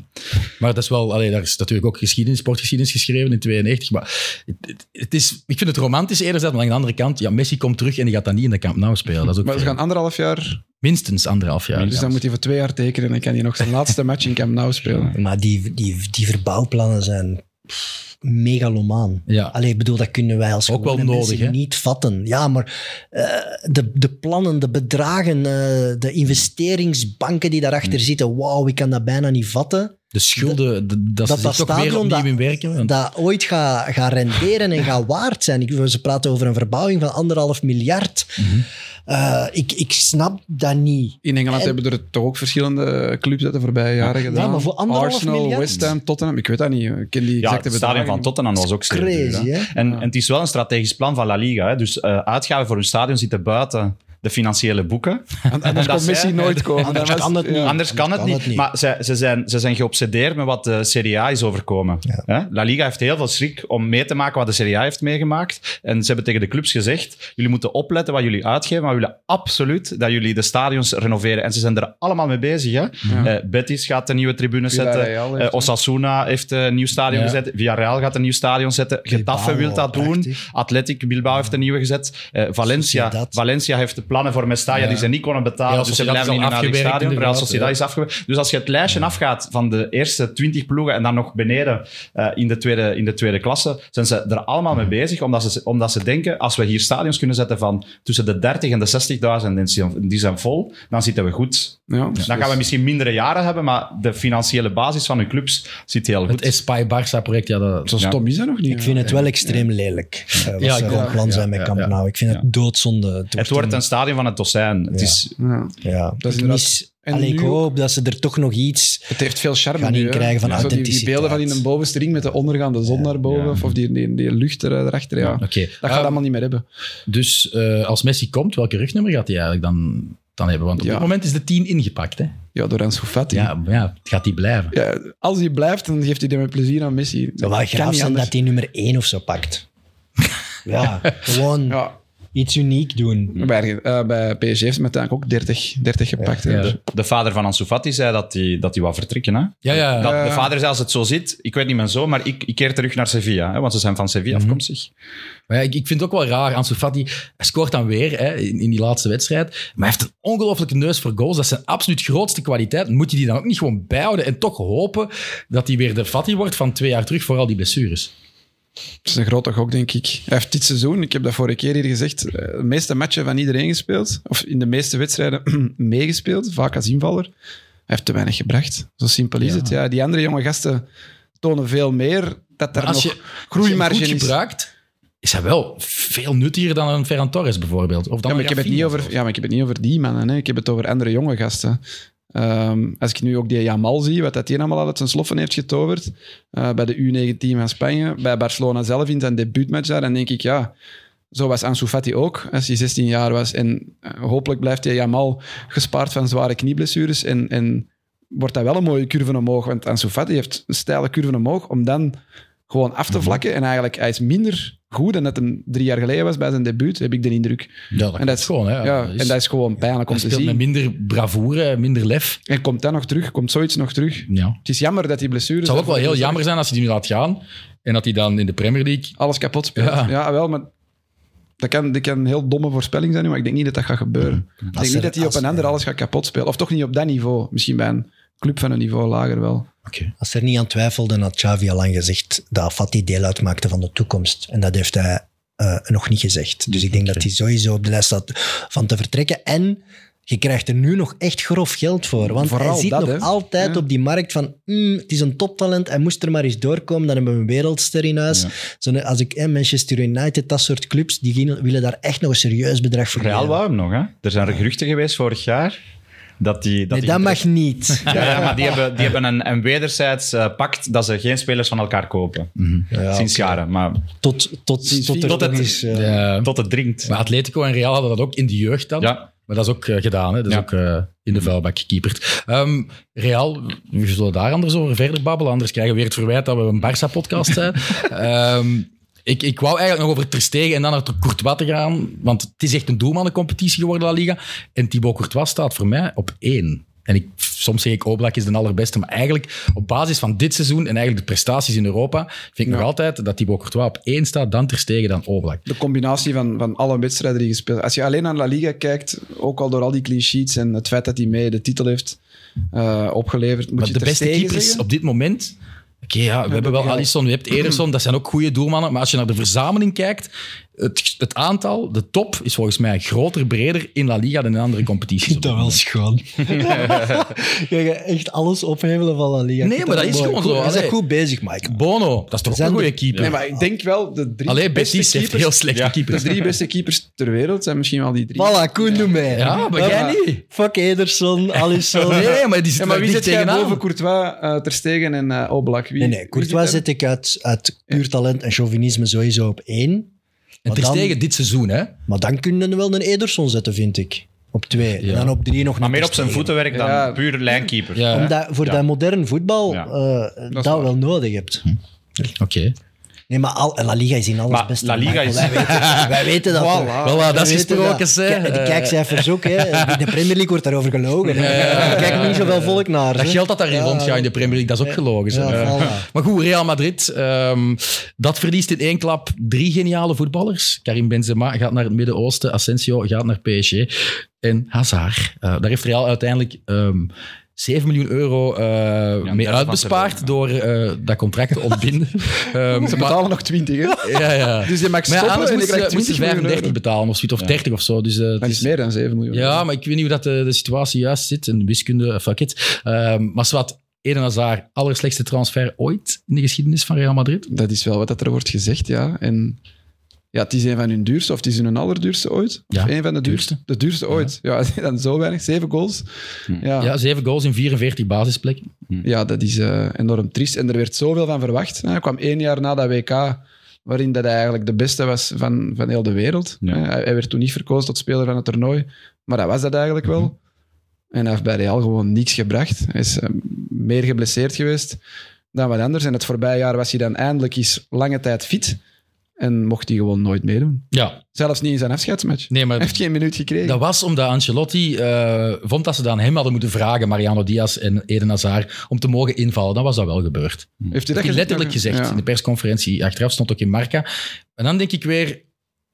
Maar dat is wel, allee, daar is natuurlijk ook geschiedenis, sportgeschiedenis geschreven in 92. Maar het, het- het is, ik vind het romantisch enerzijds, maar aan de andere kant, ja, Messi komt terug en die gaat dan niet in de Camp Nou spelen. Dat is ook maar ze vreemd. gaan anderhalf jaar, minstens anderhalf jaar. dus dan moet hij voor twee jaar tekenen en dan kan hij nog zijn laatste match in Camp Nou spelen. Maar die, die, die verbouwplannen zijn pff, megalomaan. Ja. Allee, ik bedoel, dat kunnen wij als Ook wel nodig, hè? niet vatten. Ja, maar eh, de, de plannen, de bedragen, eh, de investeringsbanken die daarachter zitten, wauw, ik kan dat bijna niet vatten. De schulden, de- dat, dat ze dat zich toch weer opnieuw dat- in werken. want- Dat ooit gaat gaat renderen en gaat waard zijn. Ik, ze praten over een verbouwing van anderhalf miljard. Mhm. Eh, ik, ik snap dat niet. In Engeland En- hebben er toch ook verschillende clubs uit de voorbije jaren gedaan. maar voor anderhalf Arsenal, miljard? West Ham, Tottenham. Ik weet dat niet. Ik ken die Ja, exacte het stadion van. Tottenham was ook zeer duur, Crazy, hè? En, en het is wel een strategisch plan van La Liga. Hè? Dus eh, uitgaven voor hun stadion zitten buiten de financiële boeken. En- Anders Messi zij- nooit komen. Anders kan het niet. Anders kan het kan niet. Maar ze, ze, zijn, ze zijn geobsedeerd met wat de Serie A is overkomen. Ja. La Liga heeft heel veel schrik om mee te maken wat de Serie A heeft meegemaakt. En ze hebben tegen de clubs gezegd, jullie moeten opletten wat jullie uitgeven, maar we willen absoluut dat jullie de stadions renoveren. En ze zijn er allemaal mee bezig. Hè? Eh, Betis gaat een nieuwe tribune zetten. Heeft Eh, Osasuna heeft een nieuw stadion Ja. gezet. Villarreal gaat een nieuw stadion zetten. Getafe Bilbao, wil dat doen. Athletic Bilbao heeft een nieuwe gezet. Eh, Valencia, Sociedad. Valencia heeft de plannen voor Mestalla die ze niet konden betalen. Dus ze al een Nadig afgewerkt, stadion. Real Sociedad ja. is afgewerkt. Dus als je het lijstje afgaat van de eerste 20 ploegen en dan nog beneden eh, in, de tweede, in de tweede klasse, zijn ze er allemaal mee bezig. Omdat ze, omdat ze denken, als we hier stadions kunnen zetten van tussen de 30 en de 60.000 en die zijn- die zijn vol, dan zitten we goed. Ja, Dan gaan we misschien mindere jaren hebben, maar de financiële basis van hun clubs zit heel goed. Het Espai Barça-project, ja, dat, Zo Ja. stom is dat nog niet. Ik vind het wel extreem lelijk. eh, Ja, ze ik plan zijn met Camp. Nou. Ik vind het doodzonde. het wordt een stadion van het dozijn. Het Ja. is, Ja. Ja, Dat is mis- en Allee, ik nu hoop dat ze er toch nog iets... Het heeft veel charme Gaan nu, hè. inkrijgen van Zo die, beelden van in een bovenste ring met de ondergaande zon naar boven. Ja. Of die, die, die lucht er, erachter. Ja. Oké. Dat gaat Ehm, allemaal niet meer hebben. Dus eh, als Messi komt, welke rugnummer gaat hij eigenlijk dan, dan hebben? Want op Ja. dit moment is de 10 ingepakt. Hè? Ja, door Ansu Fati. Ja, ja, gaat hij blijven? Ja, als hij blijft, dan geeft hij die met plezier aan Messi. Het zou wel graag zijn anders. dat hij nummer 1 of zo pakt. ja, gewoon Ja, iets uniek doen. bij, eh, bij PSG heeft hij uiteindelijk ook 30, 30 gepakt. Ja. De vader van Ansu Fati zei dat hij dat hij wou vertrekken. Hè? Ja, ja. Dat, de vader zei, als het zo zit, ik weet niet mijn zoon, maar ik, ik keer terug naar Sevilla. Hè, want ze zijn van Sevilla Mhm. afkomstig. Maar ja, ik, ik vind het ook wel raar. Ansu Fati scoort dan weer hè, in, in die laatste wedstrijd. Maar hij heeft een ongelooflijke neus voor goals. Dat is zijn absoluut grootste kwaliteit. Moet je die dan ook niet gewoon bijhouden en toch hopen dat hij weer de Fati wordt van twee jaar terug voor al die blessures? Dat is een grote gok, denk ik. Hij heeft dit seizoen, ik heb dat vorige keer hier gezegd, eh, de meeste matchen van iedereen gespeeld. Of in de meeste wedstrijden meegespeeld, vaak als invaller. Hij heeft te weinig gebracht. Zo simpel is Ja. het. Ja, die andere jonge gasten tonen veel meer. Dat er nog je, als je groeimarge is. gebruikt, is hij wel veel nuttiger dan een Ferran Torres bijvoorbeeld. Of dan Ja maar, ik heb het niet over, ja, maar ik heb het niet over die mannen. Hè. Ik heb het over andere jonge gasten. Ehm, als ik nu ook die Jamal zie, wat dat die allemaal uit zijn sloffen heeft getoverd, eh, bij de U19 van Spanje, bij Barcelona zelf in zijn debuutmatch daar, dan denk ik, ja, zo was Ansu Fati ook, als hij 16 jaar was. En eh, hopelijk blijft hij Jamal gespaard van zware knieblessures en, en wordt dat wel een mooie curve omhoog. Want Ansu Fati heeft een steile curve omhoog om dan gewoon af te Mhm. vlakken. En eigenlijk, hij is minder goed dan dat hem drie jaar geleden was bij zijn debuut, heb ik de indruk. Ja, dat, En dat is gewoon. Hè. Ja, is- en dat is gewoon pijnlijk om hij te zien. met minder bravoure, minder lef. En komt dat nog terug? Komt zoiets nog terug? Ja. Het is jammer dat die blessure... Het zou ook wel heel jammer zijn als hij die nu laat gaan en dat hij dan in de Premier League... Alles kapot speelt. Ja. Ja, wel, maar... Dat kan, dat kan een heel domme voorspelling zijn, maar ik denk niet dat dat gaat gebeuren. Ik denk niet dat hij op een ander alles gaat kapot spelen. Of toch niet op dat niveau. Misschien bij een club van een niveau lager wel. Oké. Als er niet aan twijfelde, had Xavi al lang gezegd dat Fati deel uitmaakte van de toekomst. En dat heeft hij eh, nog niet gezegd. Dus ik denk dat hij sowieso op de lijst staat van te vertrekken. En je krijgt er nu nog echt grof geld voor. Want Vooral hij zit dat, nog altijd Ja. op die markt van "Mm, het is een toptalent, hij moest er maar eens doorkomen, dan hebben we een wereldster in huis. Zo, als ik, eh, Manchester United, dat soort clubs, die willen daar echt nog een serieus bedrag voor Real wou hem nog, hè? Er zijn er geruchten geweest vorig jaar dat die... Dat Nee, die dat mag niet. Ja, ja, maar die hebben, die hebben een, een wederzijds eh, pact dat ze geen spelers van elkaar kopen. Ja, Sinds jaren, maar tot, tot, Sinds tot, er tot het- tot het dringt. Maar Atletico en Real hadden dat ook in de jeugd dan. Ja. Maar dat is ook eh, gedaan. Hè? Dat is Ja. ook eh, in de vuilbak gekeeperd. Ehm, Real, we zullen daar anders over verder babbelen. Anders krijgen we weer het verwijt dat we een Barça-podcast zijn. Ehm, ik, ik wou eigenlijk nog over Ter Stegen en dan naar Courtois te gaan. Want het is echt een doelmannencompetitie geworden, La Liga. En Thibaut Courtois staat voor mij op één. En ik, soms zeg ik Oblak is de allerbeste. Maar eigenlijk op basis van dit seizoen en eigenlijk de prestaties in Europa... vind ik nog altijd dat Thibaut Courtois op één staat. Dan Ter Stegen, dan Oblak. De combinatie van, van alle wedstrijden die gespeeld Als je alleen naar La Liga kijkt, ook al door al die clean sheets en het feit dat hij mee de titel heeft eh, opgeleverd, moet Maar je de beste keepers zeggen? op dit moment. Oké, ja, we hebben wel. Alisson, je hebt Ederson, dat zijn ook goede doelmannen. Maar als je naar de verzameling kijkt, het, het aantal, de top, is volgens mij groter, breder in La Liga dan in andere competities. Dat wel schoon. je gaat echt alles ophevelen van La Liga. Nee, maar dat is gewoon zo. Bent Allee. goed bezig, Mike. Bono, dat is toch zijn een goede er- keeper. Nee, maar ik denk wel, de drie, Alleen beste, Betis heeft keepers, heel slechte Ja. de keepers. drie beste keepers ter wereld zijn misschien wel die drie. Voilà, Koen, doe mee. Ja, maar jij niet. Fuck Ederson, Alisson. Nee, maar die zit Ja, maar wie zit jij tegenaan. boven Courtois, eh Ter Stegen en eh Oblak? Wie, Nee, nee, Courtois zit zet ik uit, uit puur talent en chauvinisme sowieso op één. En Maar Ter dan- Stegen dit seizoen, hè. Maar dan kun je wel een Ederson zetten, vind ik. Op twee. Ja. En dan op drie nog Maar meer op zijn Stegen. voeten werkt dan Ja. puur lijnkeeper. Ja. Omdat voor Ja. dat modern voetbal Ja. eh, dat, is waar. wel nodig hebt. Oké. Nee, maar al, La Liga is in alles Maar best. La Liga Michael. is- Wij weten, wij weten dat. Voilà. Voilà, Wij dat is gesproken, hè. Kijk, De kijkcijfers ook. Hè. In de Premier League wordt daarover gelogen. hè. Er kijkt niet zoveel volk naar. Dat geld dat daarin Ja. rondgaat in de Premier League, dat is ook gelogen. Ja, voilà. Maar goed, Real Madrid, ehm, dat verliest in één klap drie geniale voetballers. Karim Benzema gaat naar het Midden-Oosten, Asensio gaat naar PSG en Hazard. Eh, daar heeft Real uiteindelijk ehm 7 miljoen euro eh, een mee uitbespaard door eh, dat contract te ontbinden. Ehm, Ze maar- betalen nog 20, hè? ja, ja. Dus je mag Maar ja, stoppen en je moesten krijgt ze- moesten 20 ze miljoen 35 euro. betalen of zoiets, of 30 of zo. Dus, het Dat is meer dan 7 miljoen. ja, maar ik weet niet hoe dat de, de situatie juist zit. En de wiskunde, fuck it. Ehm, maar zwart, Eden Hazard, allerslechtste transfer ooit in de geschiedenis van Real Madrid. Dat is wel wat dat er wordt gezegd, ja. En ja, het is een van hun duurste, of het is hun allerduurste ooit. Ja, een van de duurste. duurste. De duurste ooit. Ja, dan zo weinig. Zeven goals. Ja, Ja, zeven goals in 44 basisplekken. ja dat is eh, enorm triest. En er werd zoveel van verwacht. Hij kwam één jaar na dat WK, waarin dat hij eigenlijk de beste was van, van heel de wereld. Ja. Hij, hij werd toen niet verkozen tot speler van het toernooi, maar dat was dat eigenlijk wel. En hij heeft bij Real gewoon niks gebracht. Hij is eh, meer geblesseerd geweest dan wat anders. En het voorbije jaar was hij dan eindelijk eens lange tijd fit. En mocht hij gewoon nooit meedoen. Ja, Zelfs niet in zijn afscheidsmatch. nee, maar Hij heeft geen minuut gekregen. dat was omdat Ancelotti eh, vond dat ze dan hem hadden moeten vragen, Mariano Diaz en Eden Hazard, om te mogen invallen. Dan was dat wel gebeurd. heeft hij Dat hij letterlijk Ja. gezegd in de persconferentie. Achteraf stond ook in Marca. En dan denk ik weer,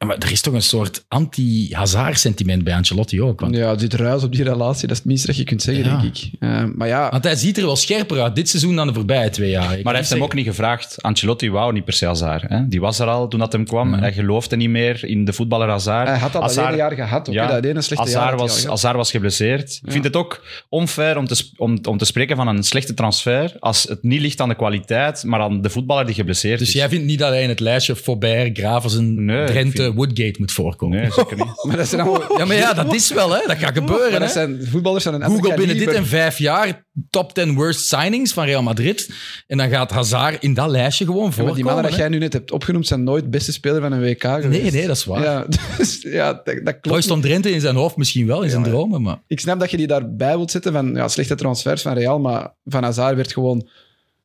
maar er is toch een soort anti-Hazard-sentiment bij Ancelotti ook. Want, Ja, dit ruis op die relatie, dat is het minste dat je kunt zeggen, Ja. denk ik. Eh, maar ja, want hij ziet er wel scherper uit dit seizoen dan de voorbije twee jaar. Ik Maar hij heeft hem ook niet gevraagd. Ancelotti wou niet per se Hazard. Hè? Die was er al toen dat hem kwam. Hij geloofde niet meer in de voetballer Hazard. hij had al dat Hazard- jaar gehad. Ook, Ja, dat ene slechte jaar Hazard hij was, al gehad. Hazard was geblesseerd. Ik vind het ook onfair om te, om, om te spreken van een slechte transfer als het niet ligt aan de kwaliteit, maar aan de voetballer die geblesseerd Dus is. jij vindt niet dat hij in het lijstje Faubert, Gravensen, Nee, Drenthe, andere Woodgate moet voorkomen. Nee, zeker niet. Maar dat zijn allemaal... Ja, maar ja, dat is wel, hè. Dat gaat gebeuren, Maar hè. dat zijn voetballers van een Google binnen dit en vijf jaar top 10 worst signings van Real Madrid. En dan gaat Hazard in dat lijstje gewoon Ja, maar voorkomen. die mannen dat jij nu net hebt opgenoemd zijn nooit beste speler van een WK geweest. Nee, nee, dat is waar. Ja, dus, ja dat, dat klopt. Royston Drenthe in zijn hoofd misschien wel, in zijn maar- dromen. Maar Ik snap dat je die daarbij wilt zetten van ja, slechte transfers van Real, maar van Hazard werd gewoon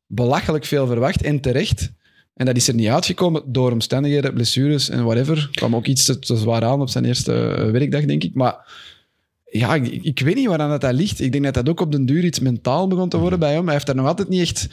belachelijk veel verwacht en terecht. En dat is er niet uitgekomen door omstandigheden, blessures en whatever. kwam ook iets te, te zwaar aan op zijn eerste eh, werkdag, denk ik. Maar ja, ik, ik weet niet waaraan dat, dat ligt. Ik denk dat dat ook op den duur iets mentaal begon te worden bij hem. Hij heeft daar nog altijd niet echt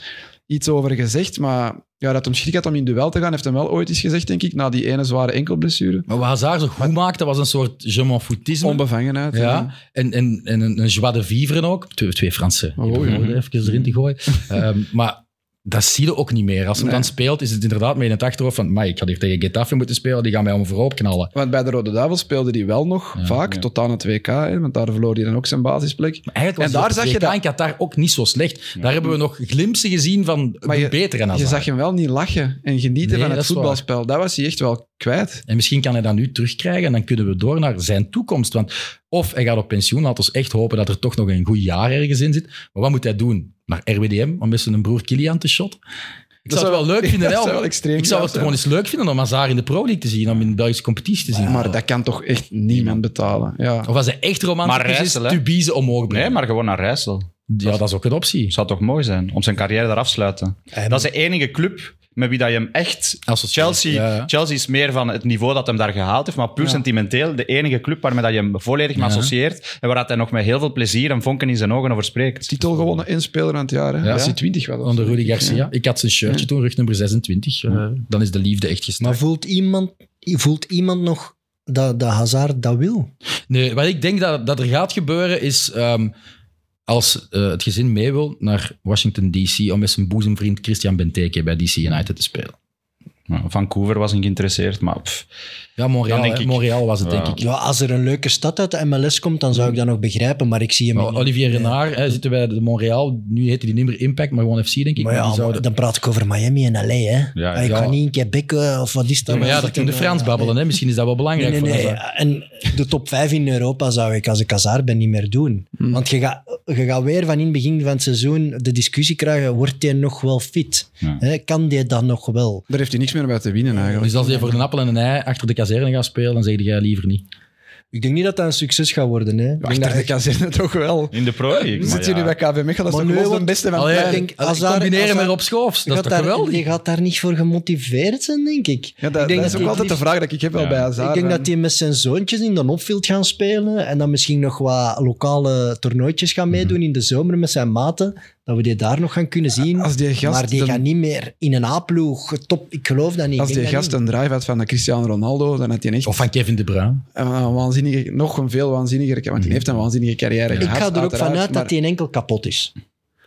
iets over gezegd, maar ja, dat hem schrik had om in duel te gaan, heeft hem wel ooit eens gezegd, denk ik, na die ene zware enkelblessure. Maar wat Hazard zo goed maakte, was een soort je m'en foutisme. Onbevangenheid. ja, en, en, en een, een joie de vivre ook. Twee, twee Franse Oh, woorden ja. even erin te gooien. Ehm, maar dat zie je ook niet meer. Als hij Nee. dan speelt, is het inderdaad mee in het achterhoofd van maar ik had hier tegen Getafe moeten spelen, die gaan mij om voorop knallen. Want bij de Rode Duivels speelde hij wel nog Ja, vaak, ja. tot aan het WK, hè, want daar verloor hij dan ook zijn basisplek. Maar eigenlijk En daar zag je dat- in Qatar ook niet zo slecht. Daar hebben we nog glimpsen gezien van Maar je- beter en Je zag hem wel niet lachen en genieten Nee, van het waar. voetbalspel. Dat was hij echt wel kwijt. En misschien kan hij dat nu terugkrijgen en dan kunnen we door naar zijn toekomst. Want of hij gaat op pensioen, laten we echt hopen dat er toch nog een goed jaar ergens in zit. Maar wat moet hij doen? Naar RWDM om met zijn broer Kilian te shot? Ik Dat zou het wel leuk vinden. zou wel extreem ik zou het zijn. gewoon eens leuk vinden om Hazard in de Pro League te zien, om in de Belgische competitie te zien. Maar dat kan toch echt niemand betalen. Ja. Of als hij echt romantisch Maar is? Tubize omhoog brengen. Nee, maar gewoon naar Rijssel. Ja, dat is ook een optie. Zou toch mooi zijn om zijn carrière daar af te sluiten. Dat is de enige club met wie dat je hem echt... Associeert, Chelsea, ja, ja. Chelsea is meer van het niveau dat hem daar gehaald heeft, maar puur Ja. sentimenteel de enige club waarmee dat je hem volledig mee associeert en waar dat hij nog met heel veel plezier en vonken in zijn ogen over spreekt. Titel gewonnen inspeler van het jaar. Hè. Ja. Als hij 20 was. of Onder. Rudy Garcia. Ik had zijn shirtje toen, rug nummer 26. Eh, dan is de liefde echt Maar gestart. voelt iemand, voelt iemand nog dat, dat Hazard dat wil? Nee, wat ik denk dat, dat er gaat gebeuren is... ehm, als eh, het gezin mee wil naar Washington D.C. om met zijn boezemvriend Christian Benteke bij DC United te spelen. Vancouver was niet geïnteresseerd, maar pff, Ja, Montreal, ik- Montreal was het, Ja. denk ik. Ja, als er een leuke stad uit de MLS komt, dan zou ik dat nog begrijpen, maar ik zie hem. Olivier Nee. Renard hè, zitten bij de Montreal. Nu heet hij niet meer Impact, maar gewoon FC, denk ik. Maar Maar ja, die zouden- dan praat ik over Miami en LA, hè. Ja, ik ja. ga niet in Quebec eh, of wat is dat? Ja, maar ja, dat kunnen Frans eh, babbelen. Hè. Misschien is dat wel belangrijk Nee, nee, voor nee. Hazard. En de top 5 in Europa zou ik als ik Hazard ben niet meer doen. Hmm. Want je gaat, je gaat weer van in het begin van het seizoen de discussie krijgen, wordt hij nog wel fit? Ja. Hè, kan die dat nog wel? Daar heeft hij niks meer bij te winnen eigenlijk. Dus als hij voor een appel en een ei achter de kazerne gaat spelen, dan zeg jij liever niet. Ik denk niet dat dat een succes gaat worden. Hè. Ik denk dat de kazerne toch wel. in de Pro. Nu maar zit jullie ja. bij KV Mechelen, dat is Maar toch de want- beste van Allee, het ik denk, als combineren met Rob Schoofs, je dat is gaat toch daar- geweldig? Je gaat daar niet voor gemotiveerd zijn, denk ik. Ja, dat, ik denk dat is ook altijd de vraag dat ik heb wel Ja. bij Hazard. Ik denk dat hij met zijn zoontjes in de opfield gaan spelen en dan misschien nog wat lokale toernooitjes gaan meedoen in de zomer met zijn maten. Dat we die daar nog gaan kunnen zien. Als die gast, maar die dan- gaat niet meer in een A-ploeg. Top, ik geloof dat niet. als die dat gast een drive had van de Cristiano Ronaldo, dan had hij echt Of van Kevin De Bruyne. een waanzinnige, nog een veel waanzinnige, want hij heeft een waanzinnige carrière niet. Ik gehad, ga er ook vanuit maar- dat hij enkel kapot is.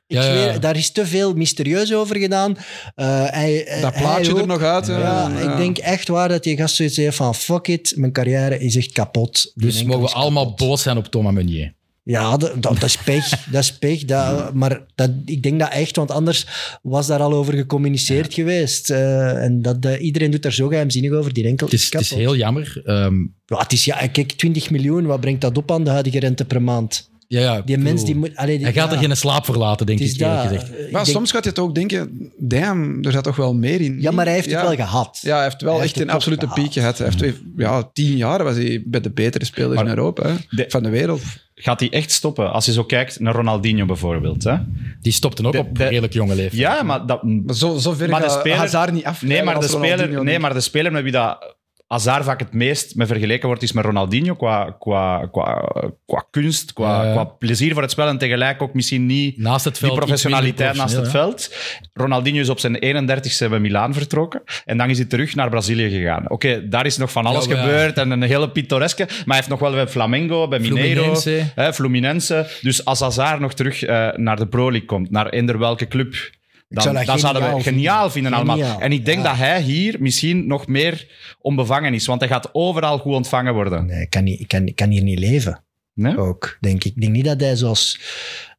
Ik Ja, ja. zweer, daar is te veel mysterieus over gedaan. Eh, hij, Dat hij plaatje er ook. nog uit. hè. Ja, Ja. ik denk echt waar dat die gast zoiets heeft van fuck it, mijn carrière is echt kapot. Dus mogen we allemaal boos zijn op Thomas Meunier. Ja, dat, dat, is pech. dat is pech. Dat, maar dat, ik denk dat echt, want anders was daar al over gecommuniceerd geweest. Eh, en dat, eh, iedereen doet daar zo geheimzinnig over. Die enkel Het is, het is heel jammer. Ehm, Ja, het is, ja, kijk, 20 miljoen, wat brengt dat op aan de huidige rente per maand? Ja, ja, Die mens die moet... allee, die- Hij gaat ja, er geen slaap voor laten, denk het ik eerlijk dat. gezegd. Ik Maar denk- soms gaat je toch ook denken, damn, er zat toch wel meer in. ja, maar hij heeft ja. het wel gehad. Ja, hij heeft wel Hij echt heeft een het absolute piek gehad. Hij heeft twee, ja, tien jaar was hij bij de betere spelers Maar in Europa, hè, de- van de wereld. Gaat hij echt stoppen? Als je zo kijkt naar Ronaldinho bijvoorbeeld. Hè? Die stopte ook De- op de- redelijk jonge leeftijd. Ja, maar dat, Maar zo, zo ver Maar de gaat speler- Hazard niet af. Nee, maar de, speler, nee, maar de speler met wie dat Hazard vaak het meest mee vergeleken wordt, is met Ronaldinho qua, qua, qua, qua kunst, qua, qua plezier voor het spel en tegelijk ook misschien niet Naast het veld. die professionaliteit naast het veld. Ronaldinho is op zijn 31ste bij Milaan vertrokken en dan is hij terug naar Brazilië gegaan. Oké, daar is nog van alles Ja, maar ja. gebeurd en een hele pittoreske, maar hij heeft nog wel bij Flamengo, bij Mineiro, Fluminense. hè, Fluminense. Dus als Hazard nog terug eh, naar de Pro League komt, naar eender welke club... Dan, dat dan zouden we geniaal geniaal vinden allemaal. Geniaal, En ik denk ja. dat hij hier misschien nog meer onbevangen is, want hij gaat overal goed ontvangen worden. Nee, ik kan, niet, ik, kan, ik kan hier niet leven. Nee? Ook, denk ik. Ik denk niet dat hij zoals,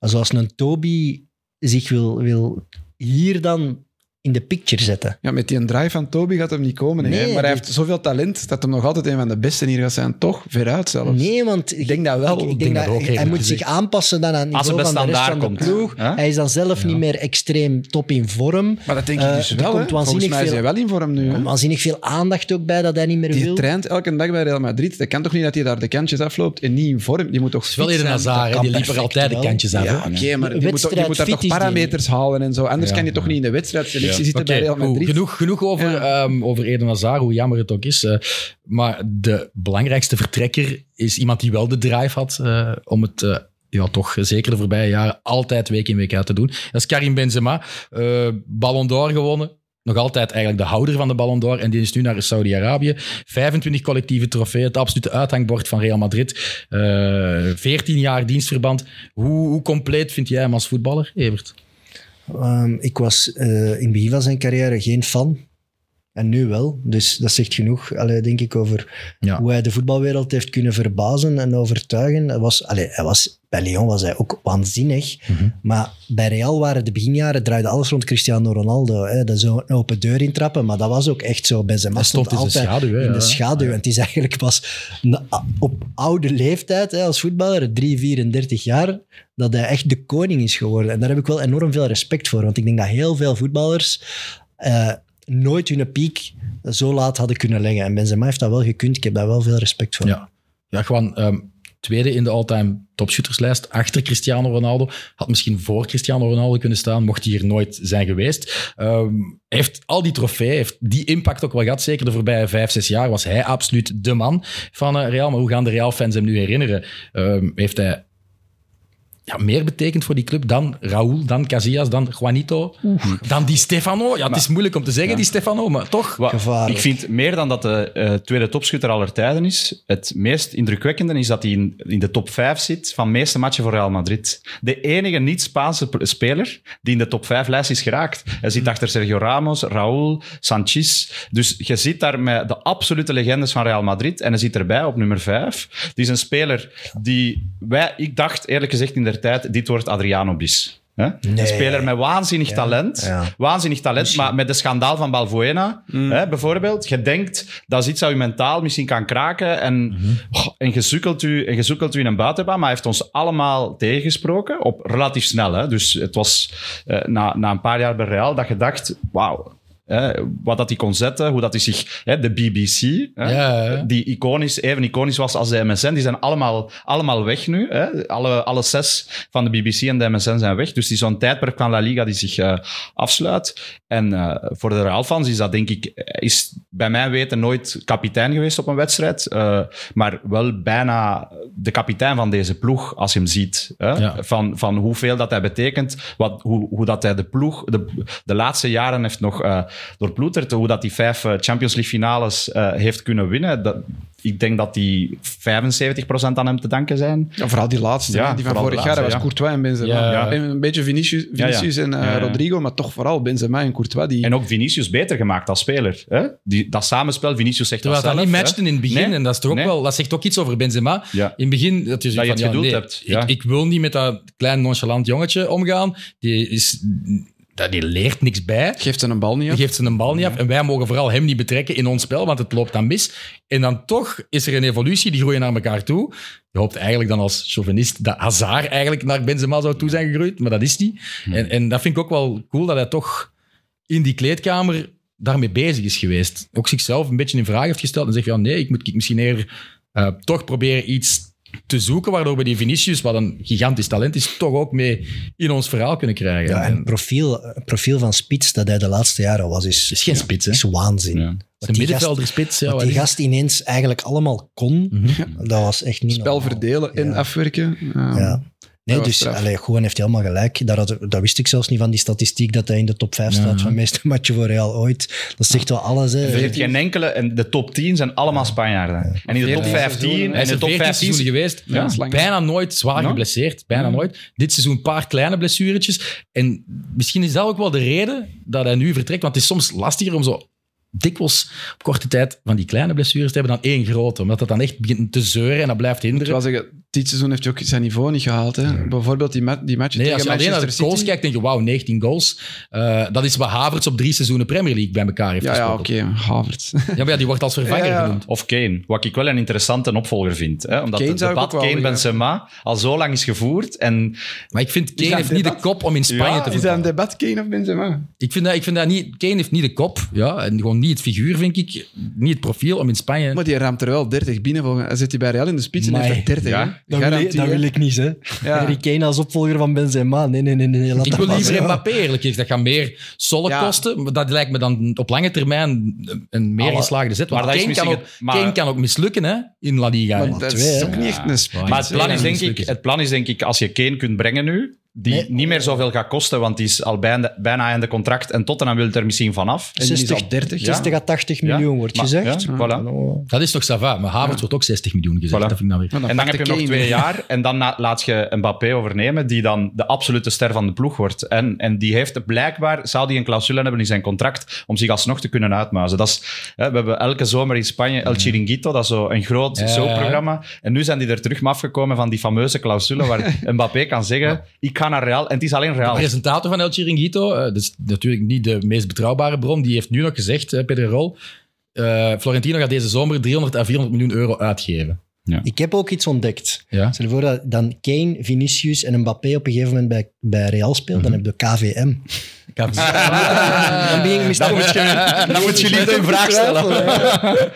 zoals een Toby zich wil, wil hier dan in de picture zetten. Ja, met die drive van Toby gaat hem niet komen. hè. Nee, maar hij die- heeft zoveel talent dat hij nog altijd een van de beste hier gaat zijn. Toch? Veruit zelfs. Nee, want ik denk dat wel. Ik, denk denk dat, dat ook, hij moet gezegd. zich aanpassen dan aan het niveau van de rest van de ploeg. Hij is dan zelf niet meer extreem top in vorm. Maar dat denk ik Eh, dus er wel. komt. Volgens mij is hij wel in vorm nu. hè. Waanzinnig veel aandacht ook bij dat hij niet meer Die wil. traint elke dag bij Real Madrid. Dat kan toch niet dat hij daar de kantjes afloopt en niet in vorm? Die moet toch wel? Hazard, hè, kan die liep er altijd de kantjes af. Ja, oké, maar die moet, toch- die Wedstrijd moet daar toch die parameters halen en zo. Anders kan je toch niet in de bij Real. Madrid. genoeg, genoeg over, ehm, over Eden Hazard, hoe jammer het ook is. eh, maar de belangrijkste vertrekker is iemand die wel de drive had eh, om het... eh, ja, toch zeker de voorbije jaren altijd week in week uit te doen. Dat is Karim Benzema. Ballon d'Or gewonnen. Nog altijd eigenlijk de houder van de Ballon d'Or. En die is nu naar Saudi-Arabië. 25 collectieve trofeeën. Het absolute uithangbord van Real Madrid. Eh 14 jaar dienstverband. Hoe, hoe compleet vind jij hem als voetballer, Evert? Ehm, ik was eh, in het begin van zijn carrière geen fan. En nu wel. Dus dat zegt genoeg, allee, denk ik, over Ja. hoe hij de voetbalwereld heeft kunnen verbazen en overtuigen. Hij was, allee, hij was, bij Lyon was hij ook waanzinnig. Mhm. Maar bij Real waren de beginjaren, draaide alles rond Cristiano Ronaldo. Hè. Dat zo een open deur intrappen, maar dat was ook echt zo. Benzema Hij stond in de altijd schaduw, hè, in de ja. schaduw. En het is eigenlijk pas op oude leeftijd hè, als voetballer, 3, 34 jaar, dat hij echt de koning is geworden. En daar heb ik wel enorm veel respect voor. Want ik denk dat heel veel voetballers eh, nooit hun piek zo laat hadden kunnen leggen. En Benzema heeft dat wel gekund. Ik heb daar wel veel respect voor. Ja, ja gewoon ehm, tweede in de all-time topshooterslijst achter Cristiano Ronaldo. Had misschien voor Cristiano Ronaldo kunnen staan, mocht hij hier nooit zijn geweest. Ehm, heeft al die trofee, heeft die impact ook wel gehad. Zeker de voorbije vijf, zes jaar was hij absoluut de man van eh, Real. Maar hoe gaan de Real-fans hem nu herinneren? Ehm, heeft hij ja, meer betekend voor die club dan Raúl, dan Casillas, dan Juanito, dan die Stefano? Ja, het is moeilijk om te zeggen, die Stefano, maar toch. Ik vind meer dan dat de eh, tweede topschutter aller tijden is, het meest indrukwekkende is dat hij in, in de top 5 zit van de meeste matchen voor Real Madrid. De enige niet-Spaanse speler die in de top 5 lijst is geraakt. Hij zit achter Sergio Ramos, Raúl, Sanchez. Dus je zit daar met de absolute legendes van Real Madrid en hij zit erbij op nummer 5. Het is een speler die wij, ik dacht eerlijk gezegd in der tijd, dit wordt Adriano Bis. Hè? Nee. Een speler met waanzinnig talent. ja. Waanzinnig talent, maar met de schandaal van Balbuena, hè, bijvoorbeeld. Je denkt, dat is iets dat je mentaal misschien kan kraken. En, oh, en, u, en u in een buitenbaan, maar hij heeft ons allemaal tegengesproken. Op relatief snel. Hè. Dus het was eh, na, na een paar jaar bij Real dat je dacht, wauw. Hè, wat dat hij kon zetten, hoe dat hij zich... Hè, de BBC, hè, Ja, die iconisch, even iconisch was als de MSN, die zijn allemaal, allemaal weg nu. Hè. Alle, alle zes van de BBC en de MSN zijn weg. Dus die zo'n tijdperk van La Liga die zich eh, afsluit. En eh, voor de Real-fans is dat denk ik, is bij mijn weten nooit kapitein geweest op een wedstrijd. eh, maar wel bijna de kapitein van deze ploeg, als je hem ziet. Hè. Ja. Van, van hoeveel dat hij betekent, wat, hoe, hoe dat hij de ploeg de, de laatste jaren heeft nog eh doorploeterd, hoe dat hij vijf eh, Champions League finales eh, heeft kunnen winnen. Dat, ik denk dat die 75% aan hem te danken zijn. Ja, vooral die laatste, Ja, die van vorig jaar. Dat was ja. Courtois en Benzema. Ja, ja. En een beetje Vinicius, Ja, ja. Vinicius en eh, Ja, ja. Rodrigo, maar toch vooral Benzema en Courtois. Die... En ook Vinicius beter gemaakt als speler. Hè? Die, dat samenspel, Vinicius zegt Terwijl dat dat zelf, niet hè. matchten in het begin. Nee. En dat, is toch ook Nee. wel, dat zegt ook iets over Benzema. Ja. In het begin dat je, Dat je het van, ja, geduld nee, hebt, ja. Ik, ik wil niet met dat klein nonchalant jongetje omgaan. Die, is, dat- die leert niks bij. geeft ze een bal niet Die af. geeft ze een bal niet af. En wij mogen vooral hem niet betrekken in ons spel, want het loopt dan mis. En dan toch is er een evolutie, die groeien naar elkaar toe. Je hoopt eigenlijk dan als chauvinist dat Hazard eigenlijk naar Benzema zou toe zijn gegroeid, maar dat is niet. En, en dat vind ik ook wel cool, dat hij toch in die kleedkamer daarmee bezig is geweest. Ook zichzelf een beetje in vraag heeft gesteld en zegt, ja nee, ik moet misschien eerder eh, toch proberen iets te zoeken, waardoor we die Vinicius, wat een gigantisch talent is, toch ook mee in ons verhaal kunnen krijgen. Ja, en profiel, profiel van Spits dat hij de laatste jaren was, is, is geen spits, hè? is waanzin. Ja. Wat middenvelder spits. Ja, Wat die gast ineens eigenlijk allemaal kon, dat was echt niet Spel normaal. verdelen en Ja. afwerken. Ja. Nee, dus allee, gewoon heeft helemaal gelijk. Dat, had- dat wist ik zelfs niet van die statistiek dat hij in de top 5 Ja. staat van meeste matchen voor Real ooit. Dat zegt wel alles. Hè. Er zit geen enkele, en de top 10 zijn allemaal Spanjaarden. En in de top 14 15, seizoenen, Hij en de top 14 15 seizoenen geweest. Ja, bijna nooit zwaar geblesseerd. Bijna nooit. Dit seizoen een paar kleine blessuretjes. En misschien is dat ook wel de reden dat hij nu vertrekt. Want het is soms lastiger om zo dikwijls op korte tijd van die kleine blessures te hebben dan één grote. Omdat dat dan echt begint te zeuren en dat blijft Ik hinderen. wil zeggen, dit seizoen heeft hij ook zijn niveau niet gehaald. Hè. Bijvoorbeeld die, ma die match Nee, als tegen je alleen naar de goals kijkt, denk je, wauw, 19 goals. Eh, dat is wat Havertz op drie seizoenen Premier League bij elkaar heeft Ja, ja oké, Havertz. Ja, maar ja, die wordt als vervanger Ja, ja. genoemd. Of Kane, wat ik wel een interessante opvolger vind. Hè? Omdat Kane het debat Kane-Benzema al zo lang is gevoerd. En Maar ik vind, Kane heeft niet de kop om in Spanje Ja, te Is dat een voetballen. debat, Kane of Benzema? Ik vind dat, ik vind dat niet... Kane heeft niet de kop, ja, en gewoon niet het figuur, vind ik. Niet het profiel om in Spanje... Maar die ramt er wel 30 binnen. volgens- zit hij bij Real in de spits en heeft er 30. Dat wil, ik, dat wil ik niet, hè. Ja. Harry Kane als opvolger van Benzema. Nee, nee, nee. nee. Laat Ik dat wil maar liever. Mbappé, eerlijk gezegd. Dat gaat meer sollen Ja. kosten. Maar dat lijkt me dan op lange termijn een meer Alle- geslaagde zet. Maar dat Kane, kan ook, maar- Kane kan ook mislukken hè, in La Liga. Maar dat twee, is ook niet echt een. Maar het plan, is denk ik, het plan is denk ik, als je Kane kunt brengen nu, die Nee. niet meer zoveel gaat kosten, want die is al bijna, bijna einde contract en Tottenham wil het er misschien vanaf. En die is 60, al 30. 60 à 80 Ja. miljoen wordt Maar- gezegd. ja, voilà. Dat is toch Sava. Maar Havertz wordt ook 60 miljoen gezegd. Voilà. Dat vind ik nou weer. En dan heb je de nog twee jaar en dan na- laat je Mbappé overnemen, die dan de absolute ster van de ploeg wordt. En, en die heeft blijkbaar, zou die een clausule hebben in zijn contract om zich alsnog te kunnen uitmuizen. Dat is, hè, we hebben elke zomer in Spanje El Chiringuito, dat is zo een groot Ja, soapprogramma. En nu zijn die er terug afgekomen van die fameuze clausule waar Mbappé kan zeggen, ik ga naar Real. En het is alleen De Real. presentator van El Chiringuito, dat is natuurlijk niet de meest betrouwbare bron, die heeft nu nog gezegd, eh, Peter Rol, eh, Florentino gaat deze zomer 300 à 400 miljoen euro uitgeven. Ik heb ook iets ontdekt. Ja. Stel je voor dat dan Kane, Vinicius en Mbappé op een gegeven moment bij, bij Real speelt, dan heb je KVM. Dan ik Dan moet je, dan moet je liefde een vraag stellen.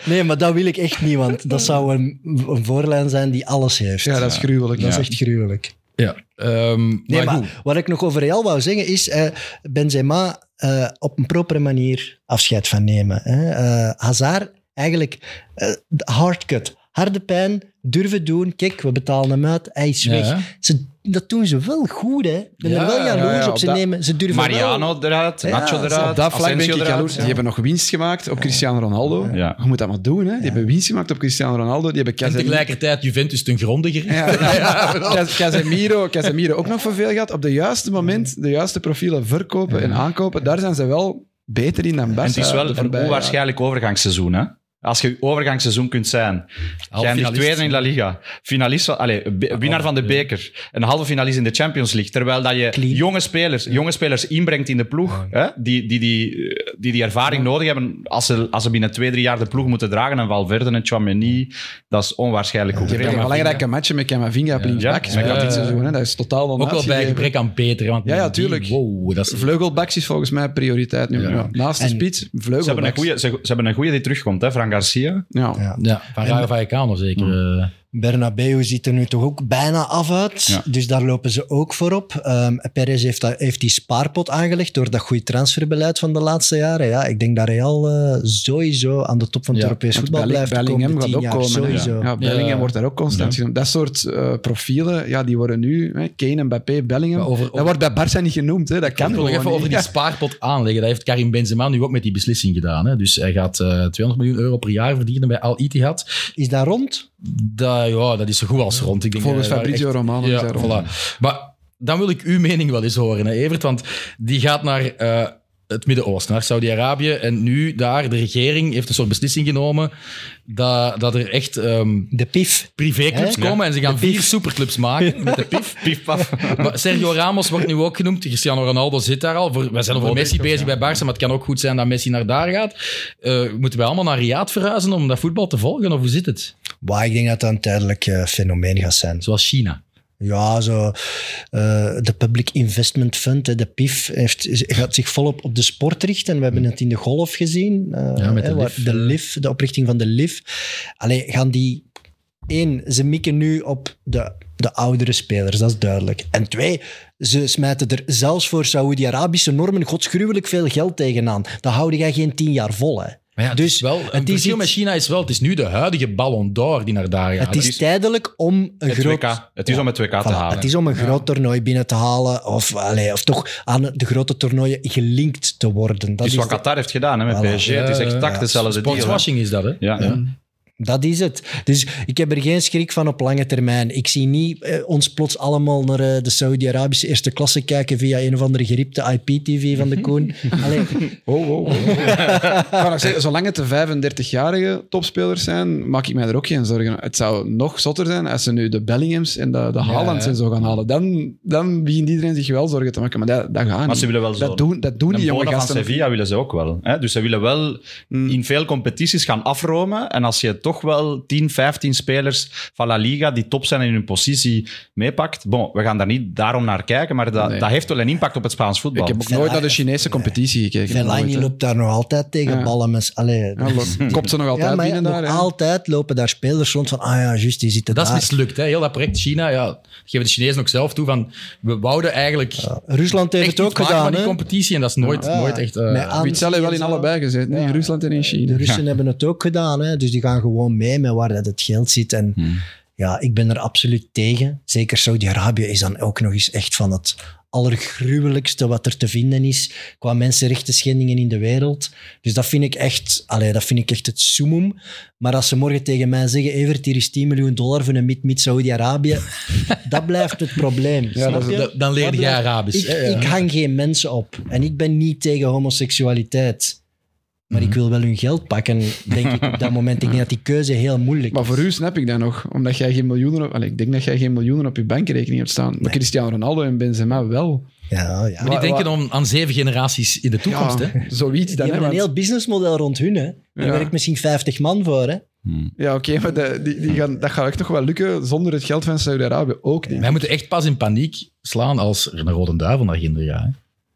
Nee, maar dat wil ik echt niet, want dat zou een, een voorlijn zijn die alles heeft. Ja, dat is gruwelijk. Dat is Ja. echt gruwelijk. Ja. Ehm, Nee, maar wat ik nog over Real wou zeggen is eh, Benzema eh, op een propere manier afscheid van nemen. Hè. Eh, Hazard eigenlijk de hardcut. Harde pijn, durven doen. Kijk, we betalen hem uit, hij is Ja, weg. Ze, dat doen ze wel goed, hè. Ik ben Ja, er wel jaloers ja, ja, op. op Ze, dat- nemen, ze durven wel... Mariano eruit, Nacho eruit, Op dat vlak ben Asensio ik eruit. jaloers. Die hebben nog winst gemaakt op Cristiano Ronaldo. Ja. Je moet dat maar doen. Hè. Die hebben winst gemaakt op Cristiano Ronaldo. Die hebben En Casemiro, tegelijkertijd Juventus ten gronde gericht. Casemiro, Casemiro ook nog voor veel gehad. Op de juiste moment de juiste profielen verkopen en aankopen. Daar zijn ze wel beter in dan En Barca. het is wel een onwaarschijnlijk overgangsseizoen. Hè? Als je overgangsseizoen kunt zijn, finalist. tweede in La Liga, finalist allez, winnaar van de beker, een halve finalist in de Champions League, terwijl dat je Clean. jonge spelers, jonge spelers inbrengt in de ploeg, hè, die, die, die, die die ervaring nodig hebben als ze, als ze binnen twee, drie jaar de ploeg moeten dragen. En Valverde en Chouameni, dat is onwaarschijnlijk goed. Die hebben een belangrijke matchen met Camavinga op Ja. linksback Ja. dit seizoen. Hè. Dat is totaal Ook wel bij gebrek aan beter. Want Ja, ja, tuurlijk. Wow, dat is... Vleugelbacks is volgens mij prioriteit nu. Ja. Ja. Naast de spits, Ze hebben, een vleugelbacks. ze, hebben een goeie die terugkomt, hè, Fran Garcia. Ja. Ja. Ja, van Rayo Vallecano zeker. eh. Bernabeu ziet er nu toch ook bijna af uit. Ja. Dus daar lopen ze ook voor op. Ehm Perez heeft, dat, heeft die spaarpot aangelegd door dat goede transferbeleid van de laatste jaren. Ja, ik denk dat Real eh, sowieso aan de top van het Ja, Europees voetbal Belling- blijft Bellingham gaat ook jaar. komen. Sowieso. Ja, Bellingham Ja. wordt daar ook constant genoemd. Dat soort eh, profielen, ja, die worden nu... Hè, Kane, Mbappé, Bellingham. Over- dat wordt bij Barça niet genoemd. Hè. Dat kan Ik wil nog even over die spaarpot aanleggen. Dat heeft Karim Benzema nu ook met die beslissing gedaan. Hè. Dus hij gaat eh 200 miljoen euro per jaar verdienen bij Al Ittihad. Is dat rond? Dat, ja, dat is zo goed als rond. Ik denk, Volgens eh, Fabrizio echt- Romano Ja, voilà. Maar dan wil ik uw mening wel eens horen, hè, Evert. Want die gaat naar eh, het Midden-Oosten, naar Saudi-Arabië. En nu daar, de regering heeft een soort beslissing genomen dat, dat er echt ehm, De PIF. privéclubs Hè? komen. En ze gaan vier superclubs maken met de PIF. Paf. Maar Sergio Ramos wordt nu ook genoemd. Cristiano Ronaldo zit daar al. Voor, wij zijn over Messi bezig ja. bij Barça, maar het kan ook goed zijn dat Messi naar daar gaat. Eh, moeten wij allemaal naar Riyadh verhuizen om dat voetbal te volgen? Of hoe zit het? Waar ik denk dat dat een tijdelijk eh, fenomeen gaat zijn. Zoals China. Ja, zo, eh, de Public Investment Fund, hè, de PIF, heeft, gaat zich volop op de sport richten. We hebben het in de golf gezien. eh, Ja, met de hè, LIV, de, oprichting van de LIV. Allee, gaan die... Eén, ze mikken nu op de, de oudere spelers, dat is duidelijk. En twee, ze smijten er zelfs voor Saoedi-Arabische normen godsgruwelijk veel geld tegenaan. Dat houden jij geen tien jaar vol, hè. Maar ja, het Dus is wel, het is verschil iets- met China is wel, het is nu de huidige Ballon d'Or die naar daar gaat. Het is is- tijdelijk om een Het groot... WK. Het is om het WK te Voilà, halen. Het is om een groot toernooi binnen te halen of, allee, of toch aan de grote toernooien gelinkt te worden. Dat is wat de- Qatar heeft gedaan hè, met Voilà. PSG. het is Ja, exact ja. hetzelfde deal. Sportswashing is dat, hè? Ja, ja. Dat is het. Dus ik heb er geen schrik van op lange termijn. Ik zie niet eh, ons plots allemaal naar eh, de Saudi-Arabische eerste klasse kijken via een of andere geripte IP-TV van de Koen. Allee, Oh, oh, oh. Zeggen, zolang het de 35-jarige topspelers zijn, maak ik mij er ook geen zorgen. Het zou nog zotter zijn als ze nu de Bellinghams en de, de Haalands ja. en zo gaan halen. Dan, dan begint iedereen zich wel zorgen te maken. Maar dat, dat gaat Maar niet. ze willen wel zo. dat doen, dat doen die Een jonge van gasten. nog Sevilla willen ze ook wel. Hè? Dus ze willen wel Hmm. in veel competities gaan afromen. En als je toch wel 10, 15 spelers van La Liga die top zijn in hun positie meepakt. Bon, we gaan daar niet daarom naar kijken, maar dat, Nee. dat heeft wel een impact op het Spaans voetbal. Ik heb ook nooit naar de Chinese competitie gekeken. Fellaini loopt daar nog altijd tegen Ja. ballen. Met, allee, Ja, lo- Kopt ze nog altijd ja, maar binnen nog daar? altijd lopen daar spelers rond van, ah ja, juist, die zitten Dat is daar. mislukt, hè? heel dat project China. Ja, dat geven de Chinezen ook zelf toe. Van, we wouden eigenlijk Rusland heeft het ook gedaan. van die competitie. En dat is nooit, Ja. nooit echt... eh, aan- Witzel heeft wel in allebei gezeten. hè, In Rusland en in China. De Russen hebben het ook gedaan, hè? dus die gaan gewoon mee met waar dat het geld zit. En ja, ik ben er absoluut tegen. Zeker Saudi-Arabië is dan ook nog eens echt van het allergruwelijkste wat er te vinden is qua mensenrechten schendingen in de wereld. Dus dat vind ik echt, allee, dat vind ik echt het summum. Maar als ze morgen tegen mij zeggen, Evert, hier is 10 miljoen dollar voor een mid-mid Saudi-Arabië, dat blijft het probleem. Ja, dat je? dat- dan jij blijft- Arabisch. Ik, ja. ik hang geen mensen op. En ik ben niet tegen homoseksualiteit. Maar ik wil wel hun geld pakken, denk ik op dat moment. Ik denk dat die keuze heel moeilijk Maar is. voor u snap ik dat nog, omdat jij geen miljoenen... Op, ik denk dat jij geen miljoenen op je bankrekening hebt staan. Maar Cristiano Ronaldo en Benzema wel. Ja, ja. Maar die denken om, aan zeven generaties in de toekomst. ja, hè? zoiets Die dan. hè, hebben een heel businessmodel rond hun. Hè. Daar Ja. werkt misschien 50 man voor. Hè. Ja, oké, maar de- die, die gaan, dat gaat echt nog wel lukken zonder het geld van Saudi-Arabië ook niet. Wij moeten echt pas in paniek slaan als er een rode duivel naar Ginder gaat.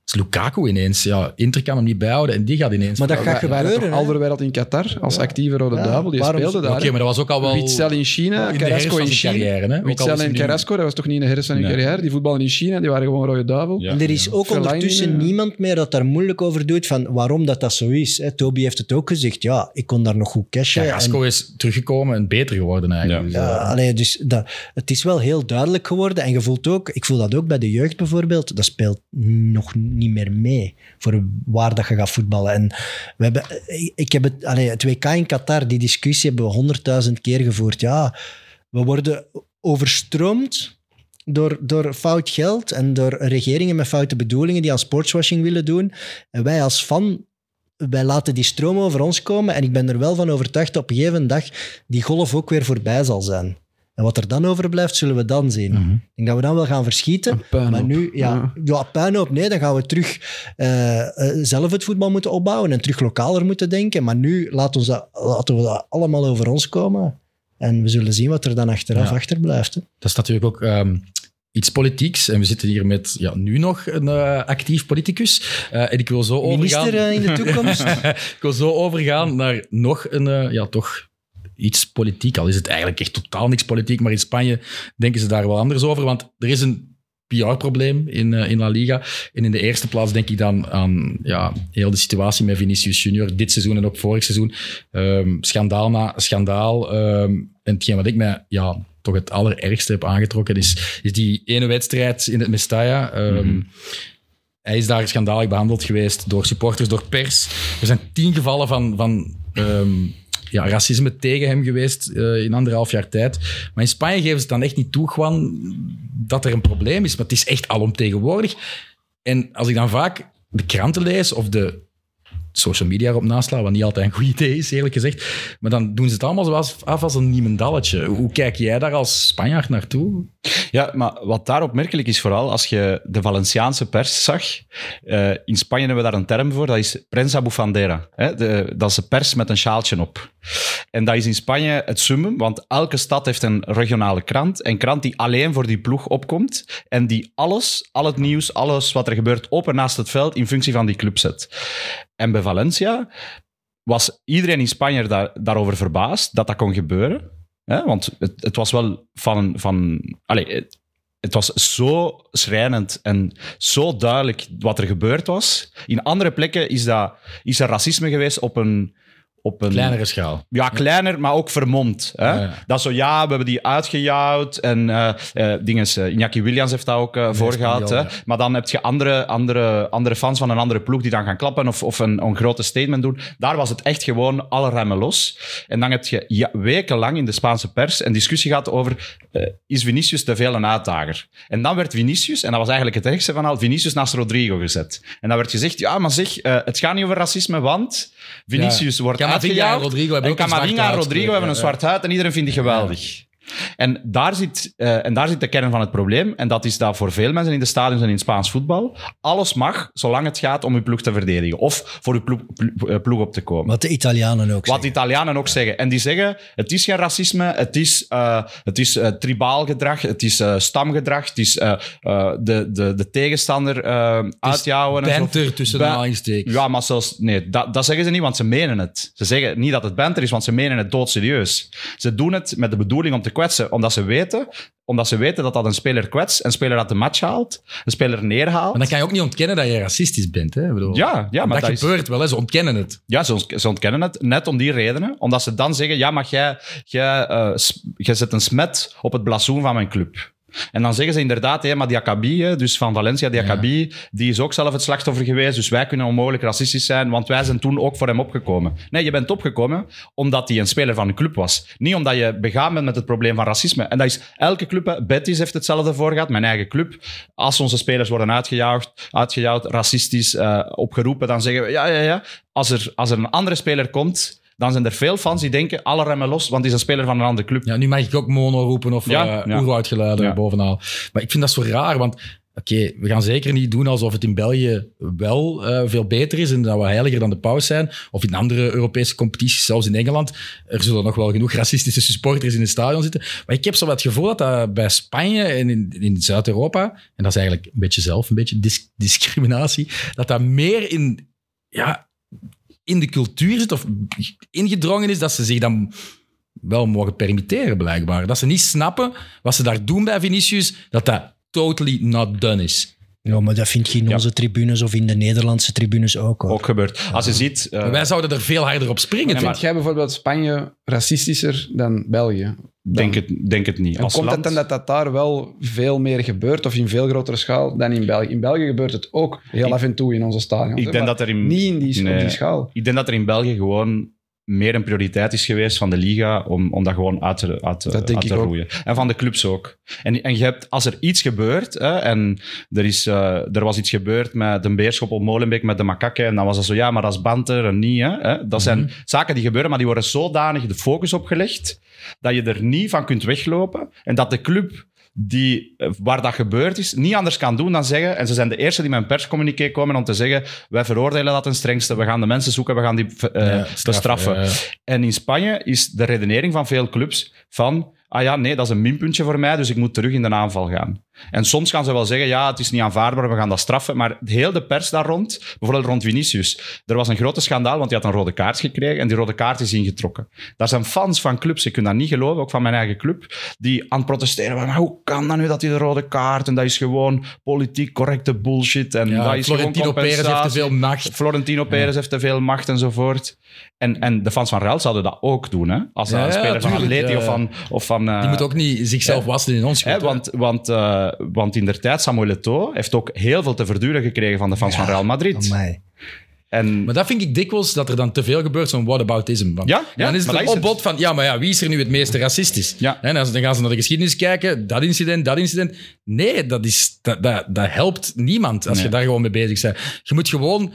Als Lukaku ineens, ja, Inter kan hem niet bijhouden en die gaat ineens... Maar dat Oké, gaat gebeuren? Alderweireld in Qatar als actieve rode Ja, duivel. Die waarom- speelde daar. hè. maar dat was ook al wel... Witzel in China, in Carrasco van in zijn China. carrière. Hè? Witzel is en Carrasco, dat was toch niet in de herfst van hun Nee. carrière. Die voetballen in China, die waren gewoon rode duivel. Ja. En er is ook ondertussen ja. niemand meer dat daar moeilijk over doet van waarom dat, dat zo is. Hè. Toby heeft het ook gezegd. Ja, ik kon daar nog goed cashen. en- Carrasco is teruggekomen en beter geworden eigenlijk. Ja. Dus, Ja, eh, allee, dus dat, het is wel heel duidelijk geworden. En je voelt ook, ik voel dat ook bij de jeugd bijvoorbeeld, dat speelt nog niet meer mee voor waar dat je gaat voetballen. En we hebben, ik heb het WK in Qatar, die discussie hebben we honderdduizend keer gevoerd. Ja, we worden overstroomd door, door fout geld en door regeringen met foute bedoelingen die aan sportswashing willen doen. En wij als fan, wij laten die stroom over ons komen. En ik ben er wel van overtuigd dat op een gegeven dag die golf ook weer voorbij zal zijn. En wat er dan overblijft, zullen we dan zien. Mhm. Ik denk dat we dan wel gaan verschieten. puinhoop. Maar nu, ja, ja. puinhoop, nee, dan gaan we terug eh, eh, zelf het voetbal moeten opbouwen en terug lokaler moeten denken. Maar nu laat ons dat, laten we dat allemaal over ons komen. En we zullen zien wat er dan achteraf Ja. achterblijft. Hè. Dat is natuurlijk ook ehm, iets politieks. En we zitten hier met ja, nu nog een eh, actief politicus. Eh, en ik wil zo overgaan... Minister in de toekomst. ik wil zo overgaan naar nog een, eh, ja, toch iets politiek. Al is het eigenlijk echt totaal niks politiek, maar in Spanje denken ze daar wel anders over. Want er is een PR-probleem in, eh, in La Liga. En in de eerste plaats denk ik dan aan ja, heel de situatie met Vinicius Junior. Dit seizoen en ook vorig seizoen. Ehm, schandaal na schandaal. Ehm, en hetgeen wat ik mij ja, toch het allerergste heb aangetrokken, is, is die ene wedstrijd in het Mestalla. Ehm, Hij is daar schandalig behandeld geweest door supporters, door pers. Er zijn tien gevallen van, van ja, racisme tegen hem geweest eh, in anderhalf jaar tijd. Maar in Spanje geven ze het dan echt niet toe, gewoon dat er een probleem is. Maar het is echt alomtegenwoordig. En als ik dan vaak de kranten lees of de social media erop naslaan, wat niet altijd een goed idee is, eerlijk gezegd. Maar dan doen ze het allemaal zoals, af als een niemendalletje. Hoe kijk jij daar als Spanjaard naartoe? Ja, maar wat daar opmerkelijk is vooral, als je de Valenciaanse pers zag, eh, in Spanje hebben we daar een term voor, dat is prensa bufandera. Hè? Dat is de pers met een sjaaltje op. En dat is in Spanje het summum, want elke stad heeft een regionale krant, een krant die alleen voor die ploeg opkomt en die alles, al het nieuws, alles wat er gebeurt op en naast het veld in functie van die club zet. En bij Valencia was iedereen in Spanje daar, daarover verbaasd dat dat kon gebeuren. Want het, het was wel van... van allez, het, het was zo schrijnend en zo duidelijk wat er gebeurd was. In andere plekken is, dat, is er racisme geweest op een, op een... Kleinere schaal. Ja, kleiner, maar ook vermomd. Hè? Ja, ja. Dat zo, ja, we hebben die uitgejouwd. En dinges, eh, Iñaki Williams heeft dat ook eh voor gehad. ja. Maar dan heb je andere, andere, andere fans van een andere ploeg die dan gaan klappen of, of een, een grote statement doen. Daar was het echt gewoon alle remmen los. En dan heb je wekenlang in de Spaanse pers een discussie gehad over is Vinicius te veel een uitdager? En dan werd Vinicius, en dat was eigenlijk het ergste van al, Vinicius naast Rodrigo gezet. En dan werd gezegd, ja, maar zeg, het gaat niet over racisme, want Vinicius wordt Camavinga en. Rodrigo hebben en ook Camavinga en. Rodrigo hebben een zwart huid en iedereen vindt die geweldig. En, daar zit, eh, en daar zit de kern van het probleem. En dat is dat voor veel mensen in de stadions en in Spaans voetbal. Alles mag, zolang het gaat om uw ploeg te verdedigen. Of voor uw ploeg, plo- eh, ploeg op te komen. Wat de Italianen ook Wat de zeggen. Italianen ook zeggen. En die zeggen, het is geen racisme, het is, eh, het is eh, tribaal gedrag, het is stamgedrag, het is de, de, de tegenstander uitjouwen. en zo. Banter tussen Ba- aanhalingstekens. Ja, maar zelfs... Nee, dat, dat zeggen ze niet, want ze menen het. Ze zeggen niet dat het banter is, want ze menen het doodserieus. Ze doen het met de bedoeling om te kwetsen, omdat ze weten, omdat ze weten dat dat een speler kwetst, een speler uit de match haalt, een speler neerhaalt. Maar dan kan je ook niet ontkennen dat je racistisch bent. Hè? Ik bedoel, Ja, ja, maar dat, dat is- gebeurt wel, hè? ze ontkennen het. Ja, ze, ont- ze ontkennen het net om die redenen. Omdat ze dan zeggen, ja, maar jij, jij, eh, jij zet een smet op het blazoen van mijn club. En dan zeggen ze inderdaad, hé, maar Diakabi, dus van Valencia Diakabi, die is ook zelf het slachtoffer geweest, dus wij kunnen onmogelijk racistisch zijn, want wij zijn toen ook voor hem opgekomen. Nee, je bent opgekomen omdat hij een speler van een club was. Niet omdat je begaan bent met het probleem van racisme. En dat is elke club. Betis heeft hetzelfde voor gehad, mijn eigen club. Als onze spelers worden uitgejaagd, uitgejouwd racistisch eh, opgeroepen, dan zeggen we, ja, ja, ja. Als er, als er een andere speler komt, dan zijn er veel fans die denken, alle remmen los, want hij is een speler van een andere club. Ja, nu mag ik ook mono roepen of Ja, ja, ja. oerwoudgeluiden Ja. bovenal. Maar ik vind dat zo raar, want oké, we gaan zeker niet doen alsof het in België wel eh, veel beter is en dat we heiliger dan de paus zijn. Of in andere Europese competities, zelfs in Engeland. Er zullen nog wel genoeg racistische supporters in het stadion zitten. Maar ik heb zo het gevoel dat dat bij Spanje en in, in Zuid-Europa, en dat is eigenlijk een beetje zelf, een beetje dis- discriminatie, dat dat meer in, ja, in de cultuur zit of ingedrongen is dat ze zich dan wel mogen permitteren, blijkbaar. Dat ze niet snappen wat ze daar doen bij Vinicius, dat dat totally not done is. Ja, maar dat vind je in Ja. onze tribunes of in de Nederlandse tribunes ook. Hoor. Ook gebeurt. Als je ziet... eh, wij zouden er veel harder op springen. Toch? Vind jij bijvoorbeeld Spanje racistischer dan België? denk, het, denk het niet. En Als komt land, het dan dat dat daar wel veel meer gebeurt, of in veel grotere schaal dan in België? In België gebeurt het ook heel Ik- af en toe in onze stadions. ik denk maar dat er in... Niet in die, op Nee. die schaal. Ik denk dat er in België gewoon meer een prioriteit is geweest van de liga om, om dat gewoon uit te, uit te, uit te ook. roeien. En van de clubs ook. En, en je hebt, als er iets gebeurt, hè, en er, is, eh, er was iets gebeurd met de Beerschop op Molenbeek met de Makakke, en dan was dat zo, ja, maar dat is banter en niet. Hè, hè. Dat zijn zaken die gebeuren, maar die worden zodanig de focus opgelegd, dat je er niet van kunt weglopen. En dat de club die, eh, waar dat gebeurd is, niet anders kan doen dan zeggen, en ze zijn de eerste die met een perscommuniqué komen om te zeggen, wij veroordelen dat ten strengste, we gaan de mensen zoeken, we gaan die Ja, bestraffen. ja, ja. En in Spanje is de redenering van veel clubs van, ah ja, nee, dat is een minpuntje voor mij, dus ik moet terug in de aanval gaan. En soms gaan ze wel zeggen, ja, het is niet aanvaardbaar, we gaan dat straffen. Maar heel de pers daar rond, bijvoorbeeld rond Vinicius, er was een grote schandaal, want hij had een rode kaart gekregen en die rode kaart is ingetrokken. Daar zijn fans van clubs, ik kan dat niet geloven, ook van mijn eigen club, die aan het protesteren waren. Maar hoe kan dat nu dat hij de rode kaart, en dat is gewoon politiek correcte bullshit, en Ja, dat is Florentino Perez heeft te veel macht. Florentino Perez heeft te veel macht enzovoort. En, en de fans van Real zouden dat ook doen, hè? Als Ja, een speler van Atleti of van... Of van eh, Die moet ook niet zichzelf ja. wassen in ons hè. want, want, eh, want in der tijd, Samuel Eto'o heeft ook heel veel te verduren gekregen van de fans van Real Madrid. Amai. En Maar dat vind ik dikwijls dat er dan te veel gebeurt, zo'n whataboutism. Van, Ja, ja, dan is het een dat is het. opbod van, ja, maar ja, wie is er nu het meeste racistisch? Ja. En dan dan gaan ze naar de geschiedenis kijken, dat incident, dat incident. Nee, dat, is, dat, dat, dat helpt niemand als Nee. je daar gewoon mee bezig bent. Je moet gewoon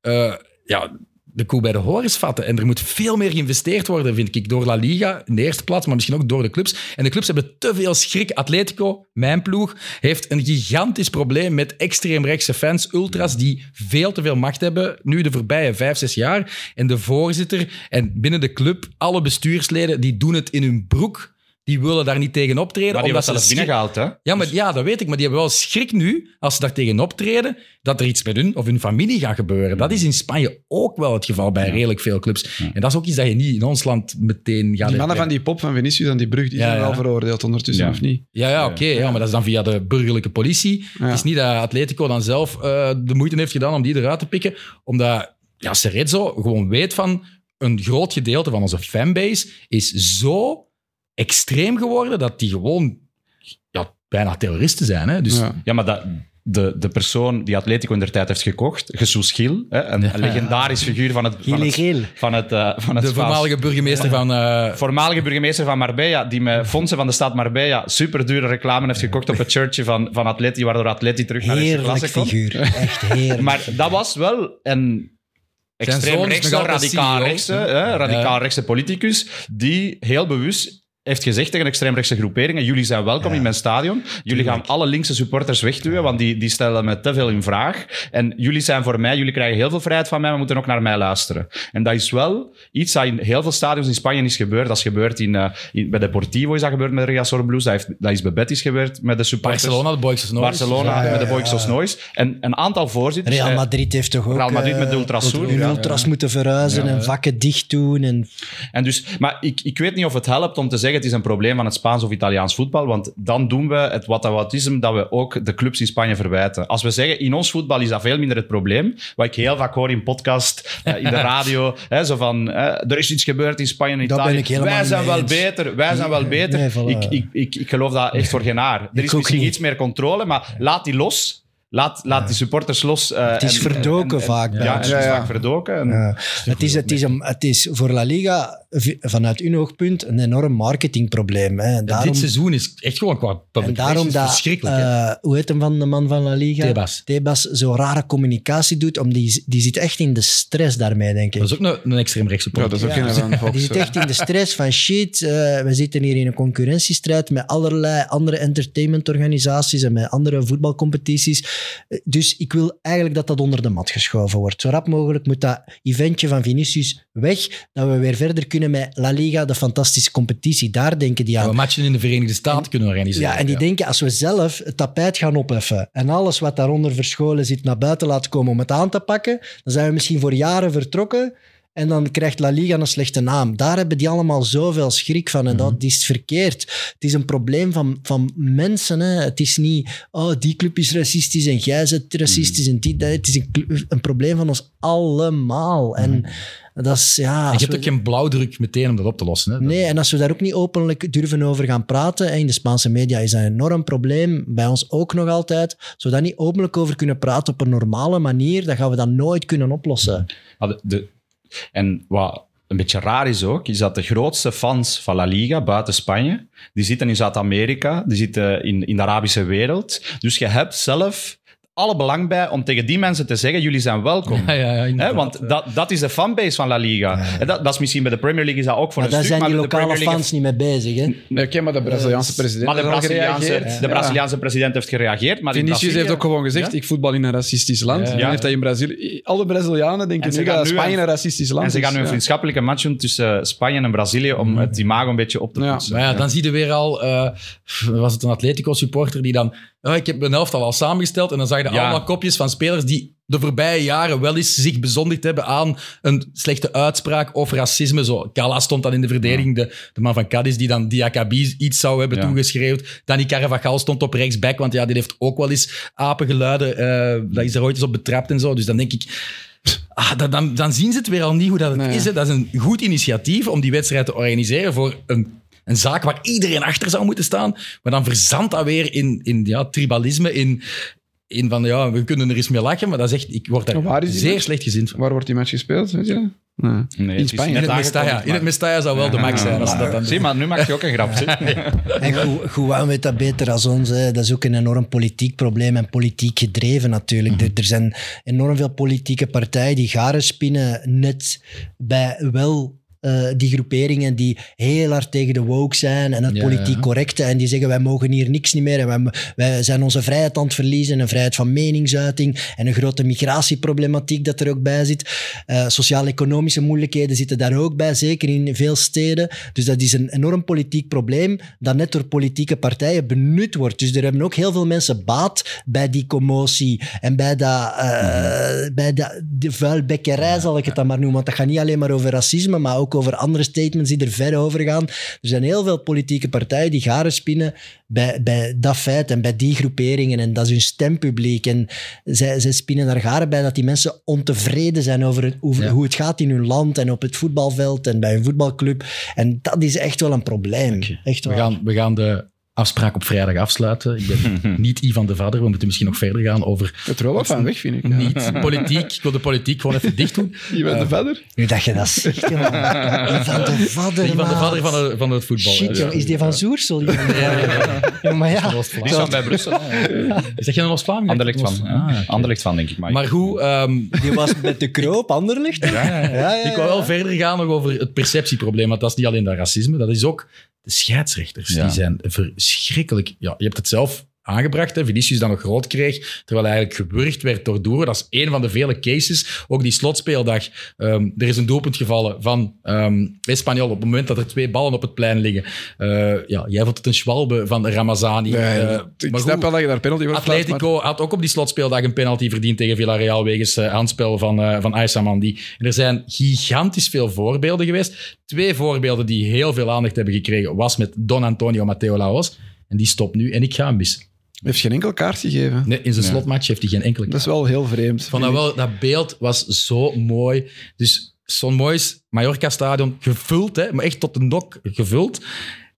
eh, ja, de koe bij de horens vatten. En er moet veel meer geïnvesteerd worden, vind ik, door La Liga in de eerste plaats, maar misschien ook door de clubs. En de clubs hebben te veel schrik. Atletico, mijn ploeg, heeft een gigantisch probleem met extreemrechtse fans, ultras, die veel te veel macht hebben, nu de voorbije vijf, zes jaar. En de voorzitter en binnen de club, alle bestuursleden, die doen het in hun broek. Die willen daar niet tegen optreden. maar die omdat ze zelfs schrik- binnengehaald, hè? ja, maar, ja, dat weet ik. Maar die hebben wel schrik nu, als ze daar tegen optreden, dat er iets met hun of hun familie gaat gebeuren. Dat is in Spanje ook wel het geval bij redelijk veel clubs. En dat is ook iets dat je niet in ons land meteen gaat... Die mannen van die pop van Vinicius en die brug, die Ja, zijn ja. wel veroordeeld ondertussen, Ja. of niet? Ja, ja oké. ja, maar dat is dan via de burgerlijke politie. Ja. Het is niet dat Atletico dan zelf eh, de moeite heeft gedaan om die eruit te pikken. Omdat ja, Cerezo gewoon weet van... een groot gedeelte van onze fanbase is zo extreem geworden dat die gewoon ja, bijna terroristen zijn. Hè? Dus Ja. Ja, maar dat, de, de persoon die Atletico in der tijd heeft gekocht, Jesus Gil, hè, een, een legendarisch figuur van het, van het, van het, eh, van het de voormalige burgemeester van... eh, voormalige burgemeester van Marbella, die met fondsen van de stad Marbella superdure reclame heeft gekocht op het shirtje van, van Atleti, waardoor Atleti terug naar de Heerlijk klasse komt. figuur. Echt heerlijk. Maar dat was wel een extreem rechtse, radicaal CEO. rechtse, hè, radicaal Ja. rechtse politicus, die heel bewust heeft gezegd tegen extreemrechtse groeperingen, jullie zijn welkom Ja. in mijn stadion. Jullie gaan alle linkse supporters wegduwen, want die, die stellen me te veel in vraag. En jullie zijn voor mij, jullie krijgen heel veel vrijheid van mij, maar moeten ook naar mij luisteren. En dat is wel iets dat in heel veel stadions in Spanje is gebeurd. Dat is gebeurd in, eh, in, bij Deportivo is dat gebeurd met de Riazor Blues. Dat, heeft, dat is bij Betis gebeurd met de supporters. Barcelona, de Boys of Noise. Barcelona Ja, ja, met de of ja. Noise. En een aantal voorzitters... Real eh, Madrid heeft toch ook... Real Madrid met de eh, Ultras Sur, Hun ja. ultras moeten verhuizen en vakken dicht doen. En En dus, maar ik, ik weet niet of het helpt om te zeggen het is een probleem van het Spaans of Italiaans voetbal, want dan doen we het watawatisme dat we ook de clubs in Spanje verwijten. Als we zeggen, in ons voetbal is dat veel minder het probleem, wat ik heel vaak hoor in podcast, eh, in de radio, hè, zo van, eh, er is iets gebeurd in Spanje en Italië. wij zijn wel beter, wij zijn wel beter. nee, voilà. ik, ik, ik, ik geloof dat echt voor geen haar. Er is misschien niet. iets meer controle, maar laat die los. Laat, laat die supporters los. eh, Het is en- verdoken en- en- vaak bij Ja, het is Ja, ja. vaak verdoken. En- Ja. Het, is, het, is een, het is voor La Liga, vanuit hun oogpunt, een enorm marketingprobleem. Hè. En daarom, dit seizoen is echt gewoon qua en public daarom relations dat, verschrikkelijk. hè. eh, hoe heet hem van de man van La Liga? Tebas. Tebas zo rare communicatie doet, om die, die zit echt in de stress daarmee, denk ik. Dat is ook een, een extreemrechtse Ja, dat is ook Ja. Die zit echt in de stress van shit. eh, we zitten hier in een concurrentiestrijd met allerlei andere entertainmentorganisaties en met andere voetbalcompetities. Dus ik wil eigenlijk dat dat onder de mat geschoven wordt. Zo rap mogelijk moet dat eventje van Vinicius weg, dat we weer verder kunnen met La Liga, de fantastische competitie. Daar denken die aan. we matchen in de Verenigde Staten kunnen organiseren. Ja, en die denken als we zelf het tapijt gaan opheffen en alles wat daaronder verscholen zit naar buiten laten komen om het aan te pakken, dan zijn we misschien voor jaren vertrokken en dan krijgt La Liga een slechte naam. Daar hebben die allemaal zoveel schrik van en dat is verkeerd. Het is een probleem van, van mensen. Hè. Het is niet, oh, die club is racistisch en jij bent racistisch en die, dat. Het is een, een probleem van ons allemaal. En dat is, ja... En je hebt we- ook geen blauwdruk meteen om dat op te lossen. Hè. Nee, en als we daar ook niet openlijk durven over gaan praten, in de Spaanse media is dat een enorm probleem, bij ons ook nog altijd, als we daar niet openlijk over kunnen praten op een normale manier, dan gaan we dat nooit kunnen oplossen. De, de- en wat een beetje raar is ook, is dat de grootste fans van La Liga buiten Spanje, die zitten in Zuid-Amerika, die zitten in, in de Arabische wereld. Dus je hebt zelf alle belang bij om tegen die mensen te zeggen, jullie zijn welkom. Ja, ja, ja, Hè, inderdaad. want dat, dat is de fanbase van La Liga. En dat, dat is misschien bij de Premier League is dat ook voor Maar een daar stuk, zijn die maar de lokale Premier League fans niet mee bezig. Hè? Nee, oké, maar de Braziliaanse president Maar de Braziliaanse, gereageerd. de. Braziliaanse president heeft gereageerd. Maar in Vinicius Brazilië- heeft ook gewoon gezegd, Ja? ik voetbal in een racistisch land. Ja. En heeft hij in Brazilië... Alle Brazilianen denken En ze nu gaan dat Spanje een- een racistisch land En ze gaan nu een Ja. vriendschappelijke match doen tussen Spanje en Brazilië om het imago een beetje op te Ja. poetsen. Maar ja, dan zie je weer al, eh, was het een Atletico-supporter die dan, oh, ik heb mijn elftal al samengesteld en dan zag je Ja. allemaal kopjes van spelers die de voorbije jaren wel eens zich bezondigd hebben aan een slechte uitspraak of racisme. Zo, Kala stond dan in de verdediging, de, de man van Cadiz, die dan Diakabi iets zou hebben Ja. toegeschreeuwd. Danny Carvajal stond op rechtsback, want ja, die heeft ook wel eens apengeluiden. eh dat is er ooit eens op betrapt en zo. Dus dan denk ik... Ah, dan, dan, dan zien ze het weer al niet hoe dat het Nee. is. Hè. Dat is een goed initiatief om die wedstrijd te organiseren voor een, een zaak waar iedereen achter zou moeten staan. Maar dan verzandt dat weer in, in ja, tribalisme, in, in van ja, we kunnen er eens mee lachen. Maar dat is echt, ik word daar zeer match? slecht gezind van. Waar wordt die match gespeeld? Weet je? Nee. Nee, in Spanje. In het Mestalla. In het Mestalla zou wel de max zijn. Als dat dan Zie, maar nu maak je ook een grap. En waarom weet dat beter als ons? Hè? Dat is ook een enorm politiek probleem en politiek gedreven natuurlijk. er, er zijn enorm veel politieke partijen die garen spinnen net bij wel eh, die groeperingen die heel hard tegen de woke zijn en het Ja, politiek correcte en die zeggen wij mogen hier niks niet meer en wij, wij zijn onze vrijheid aan het verliezen, een vrijheid van meningsuiting en een grote migratieproblematiek dat er ook bij zit. Eh, Sociaal-economische moeilijkheden zitten daar ook bij, zeker in veel steden. Dus dat is een enorm politiek probleem dat net door politieke partijen benut wordt. Dus er hebben ook heel veel mensen baat bij die commotie en bij, dat, eh, bij dat, de vuilbekkerij, zal ik het dan maar noemen. Want dat gaat niet alleen maar over racisme, maar ook ook over andere statements die er ver over gaan. Er zijn heel veel politieke partijen die garen spinnen bij, bij dat feit en bij die groeperingen. En dat is hun stempubliek. En zij, zij spinnen daar garen bij dat die mensen ontevreden zijn over, het, over Ja. hoe het gaat in hun land en op het voetbalveld en bij hun voetbalclub. En dat is echt wel een probleem. Echt We gaan, we gaan de afspraak op vrijdag afsluiten. Ik ben niet Ivan de Vader. We moeten misschien nog verder gaan over Het wel wat van weg, vind ik. Ja. niet politiek. Ik wil de politiek gewoon even dicht doen. Je bent de verder. Nu dat je dat zegt, jongen. Van de vader, Ivan de. Vader van, de, van het voetbal. Shit, Ja. jongen. Is die van Zoersel? jongen? Ja, maar ja. Die is van bij Brussel. Zeg je een Oost-Vlaanderen? Anderlecht van. Ah, ja. Anderlecht van, denk ik. Maar, Maar goed, ehm, Die was met de kroop, Anderlicht. Ja, ja, ja. ik wil wel verder gaan nog over het perceptieprobleem. Want dat is niet alleen dat racisme, dat is ook de scheidsrechters. Ja. Die zijn verschrikkelijk. Ja, je hebt het zelf aangebracht, hè. Vinicius dat nog groot kreeg, terwijl hij eigenlijk gewurgd werd door Doeren. Dat is één van de vele cases. Ook die slotspeeldag. Ehm, er is een doelpunt gevallen van Espanyol op het moment dat er twee ballen op het plein liggen. Eh, ja, jij vond het een schwalbe van Ramazani. Nee, Eh, ik maar snap goed, wel dat je daar penalty voor maar- Atletico had ook op die slotspeeldag een penalty verdiend tegen Villarreal wegens eh, handspel van, eh van Aissa Mandi. En er zijn gigantisch veel voorbeelden geweest. Twee voorbeelden die heel veel aandacht hebben gekregen was met Don Antonio Mateo Laos. En die stopt nu en ik ga hem missen. Heeft geen enkel kaart gegeven. Nee, in zijn Ja. slotmatch heeft hij geen enkele Dat is wel heel vreemd. vond dat, wel, dat beeld was zo mooi. Dus zo'n mooi Mallorca-stadion gevuld, hè, maar echt tot de nok gevuld.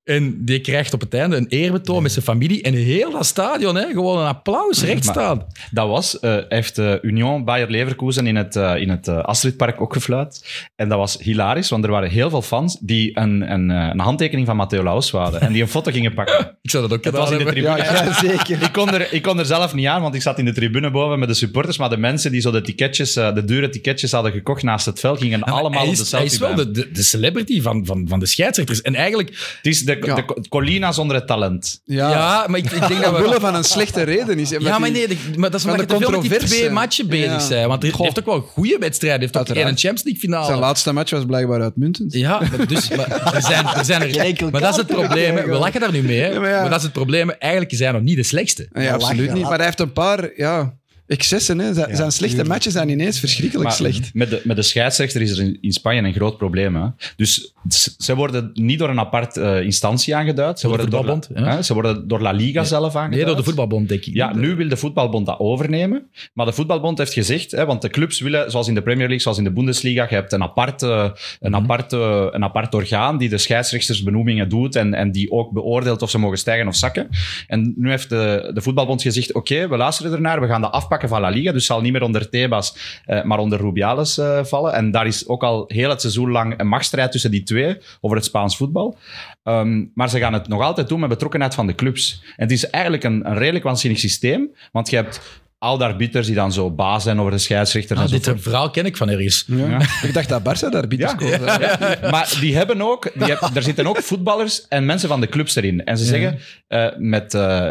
En die krijgt op het einde een eerbetoon met zijn familie. En heel dat stadion, hè, gewoon een applaus, recht Maar- staan. Dat was, eh, hij heeft eh, Union Bayer Leverkusen in het, eh, in het Astridpark ook gefluit. En dat was hilarisch, want er waren heel veel fans die een, een, een handtekening van Matteo Laus hadden. En die een foto gingen pakken. Ik zou dat ook gedaan was in de tribune. Ja, ja, zeker. Ik kon, er, ik kon er zelf niet aan, want ik zat in de tribune boven met de supporters. Maar de mensen die zo de ticketjes, de dure ticketjes hadden gekocht naast het veld, gingen Ja, allemaal hij op de hij selfie is wel de, de, de celebrity van, van, van de scheidsrechters. En eigenlijk, Het is de, Ja. de Colina zonder het talent. Ja, ja, maar ik, ik denk dat Omwille we... van een slechte reden is. Ja, maar nee, de- maar dat is omdat de je te veel met die twee matchen bezig Ja. zijn. Want hij heeft ook wel goede wedstrijden. Hij heeft ook Uiteraard. één Champions League finale. Zijn laatste match was blijkbaar uitmuntend. Ja, maar dus, maar er zijn, er zijn er, maar dat is het probleem. We lachen daar nu mee, hè. Ja, maar maar, ja. dat is het probleem. Eigenlijk zijn hij nog niet de slechtste. Nee, Ja, absoluut niet. Maar hij heeft een paar ja, excessen. Hè. Zijn, zijn slechte matches zijn ineens verschrikkelijk Maar slecht. Met de, met de scheidsrechter is er in, in Spanje een groot probleem. Hè? Dus ze worden niet door een apart eh, instantie aangeduid. Ze Door de worden, door, voetbalbond, la- ja. hè, ze worden door La Liga zelf aangeduid. Nee, door de voetbalbond, denk ik. Ja, nu wil de voetbalbond dat overnemen. Maar de voetbalbond heeft gezegd, hè, want de clubs willen, zoals in de Premier League, zoals in de Bundesliga, je hebt een apart, eh, een Mhm. apart, eh, een apart orgaan die de scheidsrechtersbenoemingen doet en, en die ook beoordeelt of ze mogen stijgen of zakken. En nu heeft de, de voetbalbond gezegd, oké, we luisteren ernaar, we gaan dat afpakken van La Liga, dus zal niet meer onder Tebas, eh, maar onder Rubiales eh, vallen. En daar is ook al heel het seizoen lang een machtsstrijd tussen die twee over het Spaans voetbal. Ehm, maar ze gaan het nog altijd doen met betrokkenheid van de clubs. En het is eigenlijk een, een redelijk waanzinnig systeem, want je hebt oude arbiters die dan zo baas zijn over de scheidsrechter. Ah, en zo. dit verhaal ken ik van ergens. Ja. Ik dacht dat Barça daar bieden Ja. scoorde. maar die hebben ook, die heb- er zitten ook voetballers en mensen van de clubs erin. En ze zeggen eh, met eh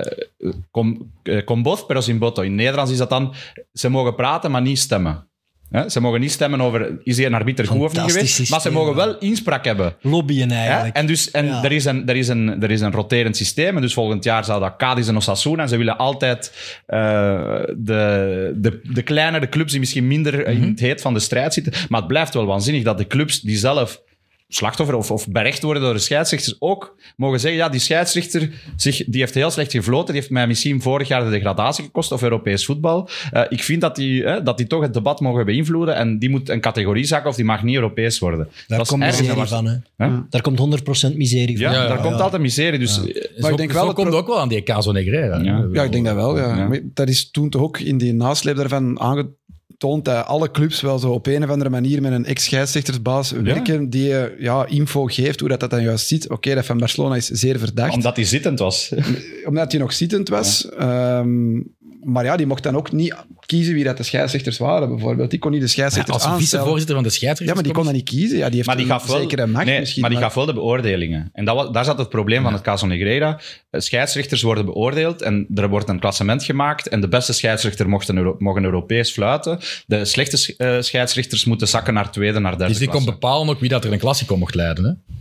com, eh, com voz, pero sin voto. In Nederlands is dat dan, ze mogen praten, maar niet stemmen. Hè? Ze mogen niet stemmen over, is hij een arbiter goed of niet geweest? Maar ze mogen wel inspraak hebben. Lobbyen eigenlijk. En, dus, en Ja. er, is een, er, is een, er is een roterend systeem. En dus volgend jaar zou dat Cadiz en Osasuna. En ze willen altijd eh, de, de, de kleinere clubs die misschien minder in het heet van de strijd zitten. Maar het blijft wel waanzinnig dat de clubs die zelf slachtoffer of, of berecht worden door de scheidsrechters ook mogen zeggen, ja, die scheidsrechter zich, die heeft heel slecht gefloten, die heeft mij misschien vorig jaar de degradatie gekost of Europees voetbal. Eh, ik vind dat die, eh, dat die toch het debat mogen beïnvloeden en die moet een categorie zakken of die mag niet Europees worden. Daar dat komt miserie van. Hè. Daar komt 100% miserie van. Ja, Ja, daar ja, komt ja. altijd miserie. Dus eh, Maar ik denk wel het komt ook wel aan die Caso Negreira. Ja. Ja, ik denk dat wel. Ja. Maar Dat is toen toch ook in die nasleep daarvan aangetoond dat alle clubs wel zo op een of andere manier met een ex-scheidsrechtersbaas werken die eh, ja, info geeft hoe dat, dat dan juist zit. Oké, dat van Barcelona is zeer verdacht. omdat hij zittend was. omdat hij nog zittend was. Ehm, maar ja, die mocht dan ook niet kiezen wie dat de scheidsrechters waren, bijvoorbeeld. Die kon niet de Ja, scheidsrechters als aanstellen. vicevoorzitter van de Ja, scheidsrechters. maar die kon dat niet kiezen. Ja, die heeft Maar die een gaf wel, zekere macht nee, misschien. maar die gaf wel de beoordelingen. En dat, daar zat het probleem van het Caso Negreira. Eh, Scheidsrechters worden beoordeeld en er wordt een klassement gemaakt. En de beste scheidsrechter mocht een Euro- mogen Europees fluiten. De slechte eh, scheidsrechters moeten zakken naar tweede, naar derde Dus die kon bepalen ook wie dat er een klassico mocht leiden. Hè?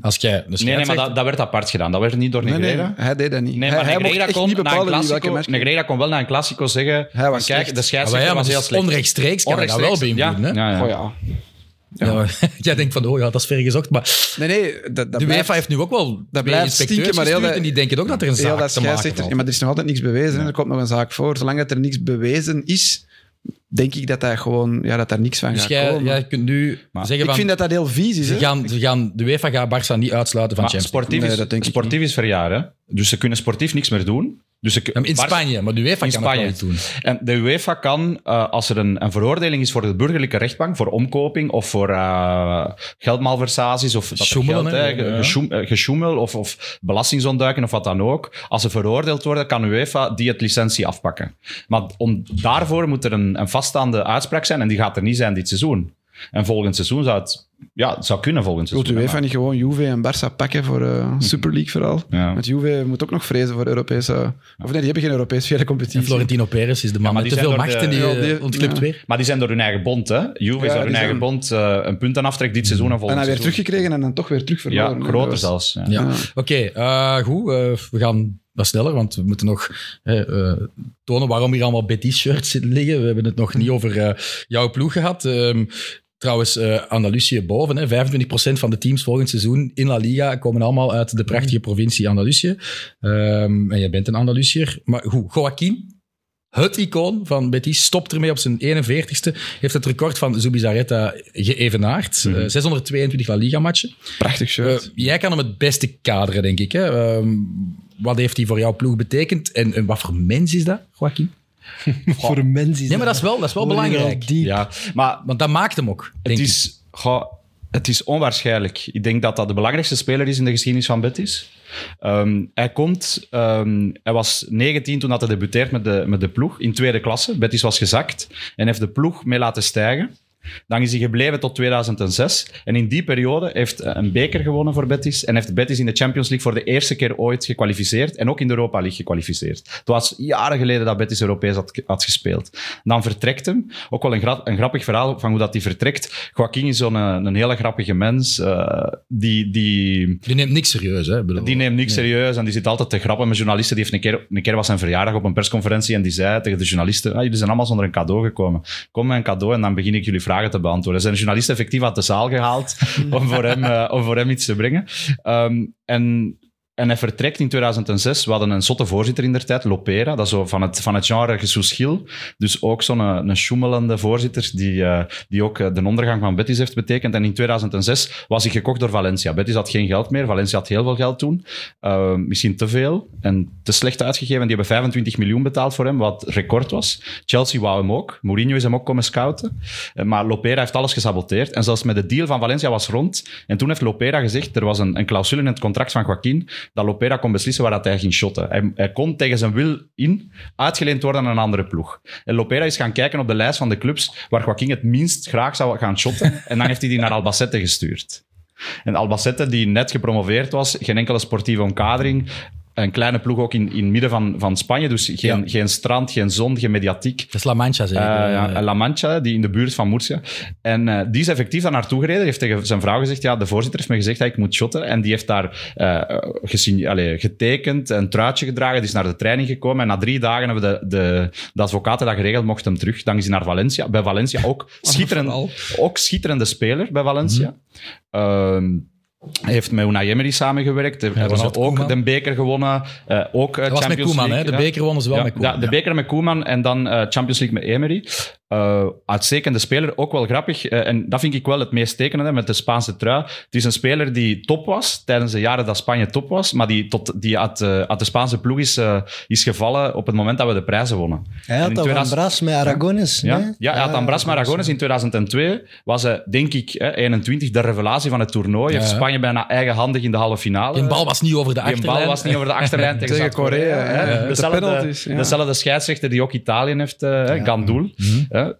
Als jij de Nee, nee, maar dat, dat werd apart gedaan. Dat werd niet door Nee, nee, Negreira. hij deed dat niet. Nee, maar hij mocht Negreira kon, niet bepalen Negreira kon wel na een klassico zeggen... Hij was kijk, slecht. de scheidsrechter ja, maar was heel dus slecht. onrechtstreeks kan hij dat wel Onrechtstreeks, beïnvloeden. ja, hè? ja, ja. Oh ja. Ja. jij denkt van, oh ja, dat is ver gezocht. Maar Nee, nee, dat, dat de blijft- UEFA heeft nu ook wel twee blijft stinken, maar heel dat- en die denken ook dat er een zaak dat te maken scheidsrechter- Ja, maar er is nog altijd niks bewezen. Er komt nog een zaak voor. Zolang dat er niks bewezen is, denk ik dat, dat, gewoon, ja, dat daar niks van Dus gaat jij, komen. jij kunt nu Maar zeggen ik van... vind dat dat heel vies is. ze hè. gaan, ze gaan, de UEFA gaat Barça niet uitsluiten van Maar Champions League. sportief, Nee, is, dat denk ik sportief is verjaren. Dus ze kunnen sportief niks meer doen. Dus Ja, maar In Spanje, maar de UEFA kan dat Spanje. niet doen. En de UEFA kan, eh, als er een, een veroordeling is voor de burgerlijke rechtbank, voor omkoping of voor eh, geldmalversaties of dat hè, ja. eh, gesjoemel of, of belastingsontduiken of wat dan ook. Als ze veroordeeld worden, kan UEFA die het licentie afpakken. Maar om, daarvoor moet er een, een vaststaande uitspraak zijn en die gaat er niet zijn dit seizoen. En volgend seizoen zou het, ja, het zou kunnen volgend Wilt seizoen. de hè, UEFA niet gewoon Juve en Barça pakken voor eh Super League vooral? Ja. Want Juve moet ook nog vrezen voor Europese... Of nee, die hebben geen Europese En competitie. Florentino Perez is de man maar met die te veel zijn door macht en de- die, Ja, eh, die- ontklipt ja. weer. Maar die zijn door hun eigen bond, hè? Juve is Ja, door hun eigen zijn- bond eh, een puntenaftrek dit seizoen en En volgend hij weer seizoen. teruggekregen en dan toch weer terug verloren. Ja, hè. groter was- zelfs. Ja. Ja. Ja. Oké, eh, goed. eh, we gaan wat sneller, want we moeten nog eh, tonen waarom hier allemaal Betis-shirts zitten liggen. We hebben het nog niet over eh, jouw ploeg gehad. Ehm, trouwens, eh Andalusië boven. Hè. 25% van de teams volgend seizoen in La Liga komen allemaal uit de prachtige provincie Andalusië. Ehm, en jij bent een Andalusiër. Maar goed, Joaquin, het icoon van Betis, stopt ermee op zijn 41ste. Heeft het record van Zubizarreta geëvenaard. Mhm. Eh, 622 La Liga-matchen. Prachtig Eh, shirt. jij kan hem het beste kaderen, denk ik. Hè? Ehm, wat heeft hij voor jouw ploeg betekend? En, en wat voor mens is dat, Joaquin? Voor een mens is Nee, maar dat is wel, dat is wel belangrijk. Ja, maar Want dat maakt hem ook, denk het ik. is, goh, het is onwaarschijnlijk. Ik denk dat dat de belangrijkste speler is in de geschiedenis van Betis. Ehm, hij komt, ehm, hij was 19 toen dat hij debuteert met de, met de ploeg in tweede klasse. Betis was gezakt en heeft de ploeg mee laten stijgen. Dan is hij gebleven tot 2006. En in die periode heeft hij een beker gewonnen voor Betis. En heeft Betis in de Champions League voor de eerste keer ooit gekwalificeerd. En ook in de Europa League gekwalificeerd. Het was jaren geleden dat Betis Europees had, had gespeeld. Dan vertrekt hem. Ook wel een, gra- een grappig verhaal van hoe dat hij vertrekt. Joaquin is zo'n een, een hele grappige mens. eh, die, die, Die neemt niks serieus. Hè? Bedoel, die neemt niks nee. serieus en die zit altijd te grappen met journalisten. Die heeft een keer, een keer was zijn verjaardag op een persconferentie en die zei tegen de journalisten, ah, jullie zijn allemaal zonder een cadeau gekomen. Kom met een cadeau en dan begin ik jullie vragen te beantwoorden. Zijn journalisten effectief uit de zaal gehaald om, voor hem, eh, om voor hem iets te brengen. Ehm, en, en hij vertrekt in 2006. We hadden een zotte voorzitter in der tijd, Lopera. Dat is zo van het, van het genre Jesus Gil. Dus ook zo'n een, een schoemelende voorzitter die, eh, die ook eh, de ondergang van Betis heeft betekend. En in 2006 was hij gekocht door Valencia. Betis had geen geld meer. Valencia had heel veel geld toen. Eh, misschien te veel en te slecht uitgegeven. Die hebben 25 miljoen betaald voor hem, wat record was. Chelsea wou hem ook. Mourinho is hem ook komen scouten. Eh, maar Lopera heeft alles gesaboteerd. En zelfs met de deal van Valencia was rond. En toen heeft Lopera gezegd, er was een, een clausule in het contract van Joaquin, dat Lopera kon beslissen waar dat hij ging shotten. Hij, hij kon tegen zijn wil in uitgeleend worden aan een andere ploeg. En Lopera is gaan kijken op de lijst van de clubs waar Joaquin het minst graag zou gaan shotten. En dan heeft hij die naar Albacete gestuurd. En Albacete, die net gepromoveerd was, geen enkele sportieve omkadering. Een kleine ploeg ook in, in het midden van, van Spanje. Dus geen, Ja. geen strand, geen zon, geen mediatiek. Dat is La Mancha, zeker. Ja, Eh, La Mancha, die in de buurt van Murcia. En eh, die is effectief daar naartoe gereden. heeft tegen zijn vrouw gezegd, ja, de voorzitter heeft me gezegd dat ik moet shotten. En die heeft daar eh, gesign- allee, getekend, een truitje gedragen. Die is naar de training gekomen. En na drie dagen hebben de, de, de advocaten dat geregeld, mocht hem terug. Dan is hij naar Valencia. Bij Valencia ook schitterend, ook schitterende speler bij Valencia. Ehm, hij heeft met Unai Emery samengewerkt. Hij hebben ze ook de beker gewonnen. eh, ook eh, dat was met Champions Koeman, hè? League. De ja. beker wonnen ze wel Ja, met Koeman. ja, de ja. beker met Koeman en dan eh, Champions League met Emery. Eh, uitstekende speler, ook wel grappig. Eh, en dat vind ik wel het meest tekenende met de Spaanse trui. Het is een speler die top was tijdens de jaren dat Spanje top was, maar die, tot, die uit, eh, uit de Spaanse ploeg is, eh, is gevallen op het moment dat we de prijzen wonnen. Hij had in dat van 2000 Bras met Aragones. ja, nee? ja, hij had Ambras Maragones in 2002. Was hij, denk ik, hè, 21, de revelatie van het toernooi. Heeft. Spanje bijna eigenhandig in de halve finale. Die bal was niet over de achterlijn. bal was niet over de achterlijn tegen, Korea, hè. ja. De Dezelfde, penalties, ja. dezelfde scheidsrechter die ook Italië heeft, eh hè, Gandul.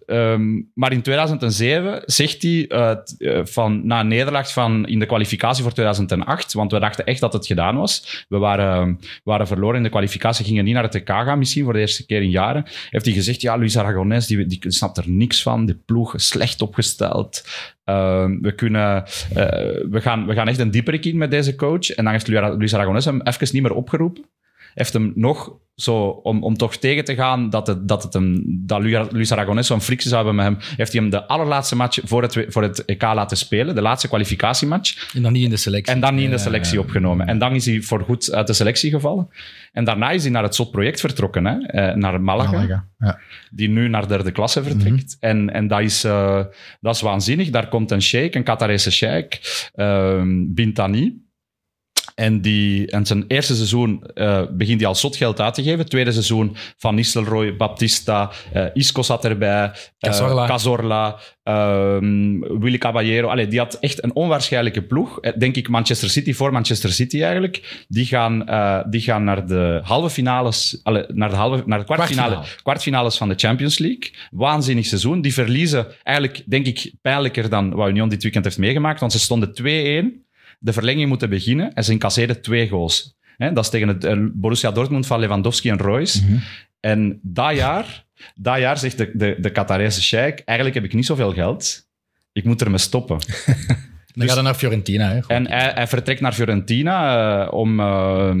Ehm, maar in 2007 zegt hij eh, van, na een nederlaag van, in de kwalificatie voor 2008, want we dachten echt dat het gedaan was. We waren, waren verloren in de kwalificatie, gingen niet naar het TK gaan, misschien voor de eerste keer in jaren. Heeft hij gezegd, ja, Luis Aragonés, die, die snapt er niks van. Die ploeg slecht opgesteld. Ehm, we, kunnen, eh, we, gaan, we gaan echt een dieperik in met deze coach. En dan heeft Luis Aragonés hem even niet meer opgeroepen. Heeft hem nog zo, om, om toch tegen te gaan dat, het, dat, het hem, dat Lu- Luis Aragonés zo'n frictie zou hebben met hem, heeft hij hem de allerlaatste match voor het, voor het EK laten spelen, de laatste kwalificatiematch. En dan niet in de selectie. En dan niet in de selectie ja. opgenomen. En dan is hij voor goed uit de selectie gevallen. En daarna is hij naar het SOT-project vertrokken, hè? eh, naar Malaga, Malaga, Ja. die nu naar derde klasse vertrekt. En, en dat, is, eh, dat is waanzinnig. Daar komt een sheik, een Qatarese sheik, ehm Bintani. En, die, en zijn eerste seizoen eh, begint hij al zotgeld uit te geven. Tweede seizoen Van Nistelrooy, Baptista, eh, Isco zat erbij, eh, Cazorla. Cazorla, ehm, Willy Caballero. Allee, die had echt een onwaarschijnlijke ploeg. Denk ik Manchester City voor Manchester City eigenlijk. Die gaan, die gaan naar de halve finales, allee, naar de, halve, naar de kwartfinale, Kwartfinale. kwartfinales van de Champions League. Waanzinnig seizoen. Die verliezen eigenlijk, denk ik, pijnlijker dan wat Union dit weekend heeft meegemaakt. Want ze stonden 2-1 de verlenging moeten beginnen en ze incasseerden twee goals. Hè, dat is tegen het eh, Borussia Dortmund van Lewandowski en Royce. En dat jaar, dat jaar zegt de, de, de Qatarese sheik, eigenlijk heb ik niet zoveel geld. Ik moet ermee stoppen. Dan gaat hij naar Fiorentina. Hè. En hij, hij vertrekt naar Fiorentina eh, om... eh,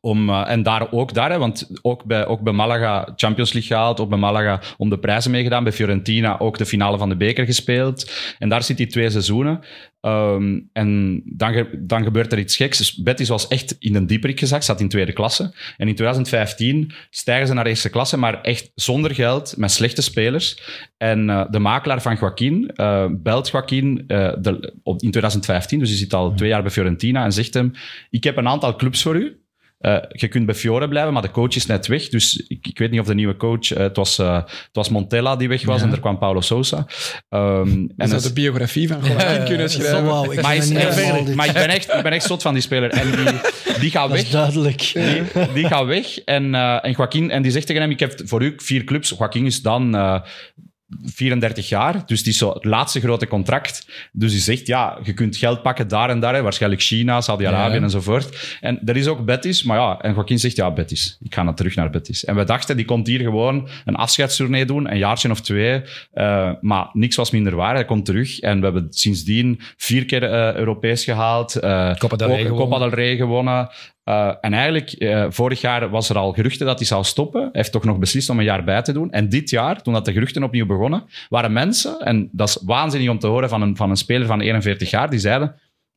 om, eh, en daar ook daar, hè, want ook bij, ook bij Malaga Champions League gehaald, ook bij Malaga om de prijzen meegedaan, bij Fiorentina ook de finale van de beker gespeeld. En daar zit hij twee seizoenen. Ehm, en dan, ge- dan gebeurt er iets geks. Dus Betis was echt in een dieperik gezakt, zat in tweede klasse. En in 2015 stijgen ze naar eerste klasse, maar echt zonder geld, met slechte spelers. En eh, de makelaar van Joaquin eh, belt Joaquin de, op, in 2015, dus hij zit al twee jaar bij Fiorentina, en zegt hem, ik heb een aantal clubs voor u. Eh, je kunt bij Fiore blijven, maar de coach is net weg. Dus ik, ik weet niet of de nieuwe coach... eh, het, was, eh, het was Montella die weg was Ja. en er kwam Paulo Sousa. Ehm, En en dat- de biografie van kunnen schrijven. ik maar, is echt- maar ik, ben echt, ik ben echt zot van die speler. En die, die gaat Dat is weg. duidelijk. Die, die gaat weg. En, eh, en Joaquin, en die zegt tegen hem, ik heb voor u vier clubs. Joaquin is dan eh, 34 jaar, dus die is zo het laatste grote contract. Dus die zegt, ja, je kunt geld pakken daar en daar. Hè, waarschijnlijk China, Saudi-Arabië Ja. enzovoort. En er is ook Betis, maar ja, en Joaquin zegt, ja, Betis. Ik ga naar terug naar Betis. En we dachten, die komt hier gewoon een afscheidstournee doen, een jaartje of twee. Eh, maar niks was minder waar. Hij komt terug. En we hebben sindsdien vier keer eh, Europees gehaald. eh, Copa del Rey gewonnen. Eh, en eigenlijk, eh, vorig jaar was er al geruchten dat hij zou stoppen. Hij heeft toch nog beslist om een jaar bij te doen. En dit jaar, toen dat de geruchten opnieuw begonnen, waren mensen, en dat is waanzinnig om te horen van een, van een speler van 41 jaar, die zeiden,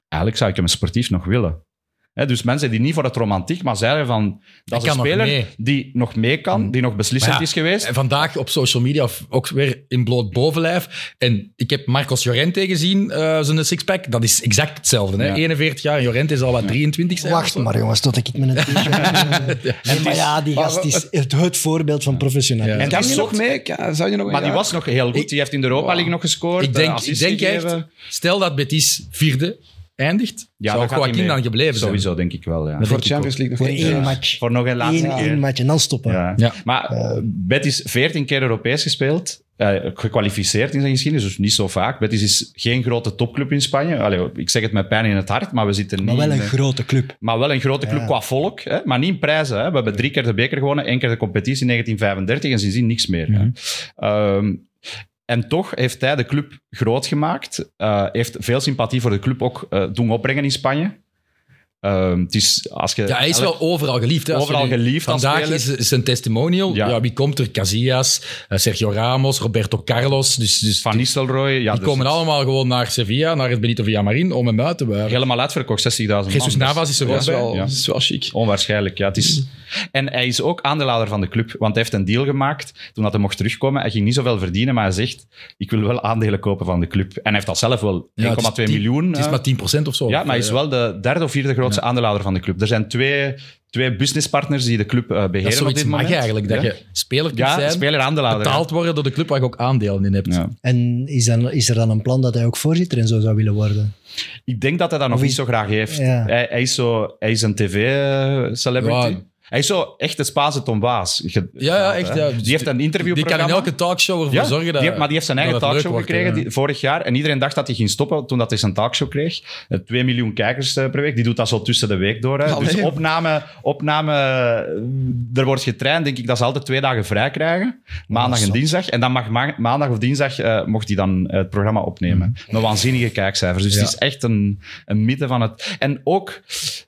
eigenlijk zou ik hem sportief nog willen. Dus mensen die niet voor het romantiek, maar zeiden van, dat is een nog speler die nog mee kan, die nog beslissend ja, is geweest. En vandaag op social media of ook weer in bloot bovenlijf. En ik heb Marcos Llorente gezien, eh zijn sixpack. Dat is exact hetzelfde. Hè? Ja. 41 jaar en Llorente is al wat 23 zijn. Wacht maar, jongens, tot ik met een t-shirt... Nee, maar ja, die gast is het, het voorbeeld van professionaliteit. En Kan je nog mee? Kan- Zou je nog Maar die was nog heel goed. Die heeft in de Europa League nog gescoord. Ik denk, eh, ik denk echt, stel dat Betis vierde eindigt, Ja, zou dan Joaquin dan gebleven zijn. Sowieso, denk ik wel, ja. Voor ik Champions League nog Voor één match. Voor nog een laatste Eén, keer. één match en dan stoppen. Ja. Ja. Maar eh, Betis 14 keer Europees gespeeld. eh, gekwalificeerd in zijn geschiedenis, dus niet zo vaak. Betis is geen grote topclub in Spanje. Allee, ik zeg het met pijn in het hart, maar we zitten niet... Maar wel een de- grote club. maar wel een grote club Ja. qua volk, hè? maar niet in prijzen. Hè? We hebben drie keer de beker gewonnen, één keer de competitie in 1935 en sindsdien niks meer. hè. Mhm. Ehm, en toch heeft hij de club groot gemaakt. eh, heeft veel sympathie voor de club ook eh, doen opbrengen in Spanje. Ehm, het is, als je, Ja, hij is wel overal geliefd. Hè. Overal geliefd Vandaag is, is een testimonial. Ja. Ja. wie komt er? Casillas, eh, Sergio Ramos, Roberto Carlos. Dus, dus Van Nistelrooy. Ja, die dus komen het- allemaal gewoon naar Sevilla, naar het Benito Villamarin, om hem uit te wuiven. Helemaal uitverkocht, 60.000 man. Jesus Dat Navas is er ook wel, Ja. dat is wel chic. Onwaarschijnlijk, ja. Het is... En hij is ook aandeelhouder van de club, want hij heeft een deal gemaakt toen dat hij mocht terugkomen. Hij ging niet zoveel verdienen, maar hij zegt, ik wil wel aandelen kopen van de club. En hij heeft dat zelf wel, 1,2 Ja, het is tien- miljoen. Het is eh, maar 10% of zo. ja, maar hij is wel de derde of vierde grootste aandeelhouder van de club. Er zijn twee, twee businesspartners die de club eh, Dat is beheren op dit mag moment. eigenlijk, dat Ja. je speler kunt Ja, zijn, speler-aandeelhouder. ja. betaald worden door de club waar je ook aandelen in hebt. Ja. En is, dan, is er dan een plan dat hij ook voorzitter en zo zou willen worden? Ik denk dat hij dat nog niet zo graag heeft. Ja. Hij, hij, is zo, hij is een tv-celebrity. Hij is zo echt de Spaanse Tom Waas. ge- Ja, ja, echt. Ja. Die heeft een Die interviewprogramma. kan in elke talkshow ervoor Ja, zorgen dat... die, maar die heeft zijn eigen talkshow wordt, gekregen die, vorig jaar. En iedereen dacht dat hij ging stoppen toen dat hij zijn talkshow kreeg. Eh, 2 miljoen kijkers eh, per week. Die doet dat zo tussen de week door. Hè. Dus opname, opname, eh, er wordt getraind, denk ik dat ze altijd twee dagen vrij krijgen. Maandag en dinsdag. En dan mag ma- maandag of dinsdag mocht hij dan het programma opnemen. Met waanzinnige kijkcijfers. Dus het is echt een, een mythe van het... En ook...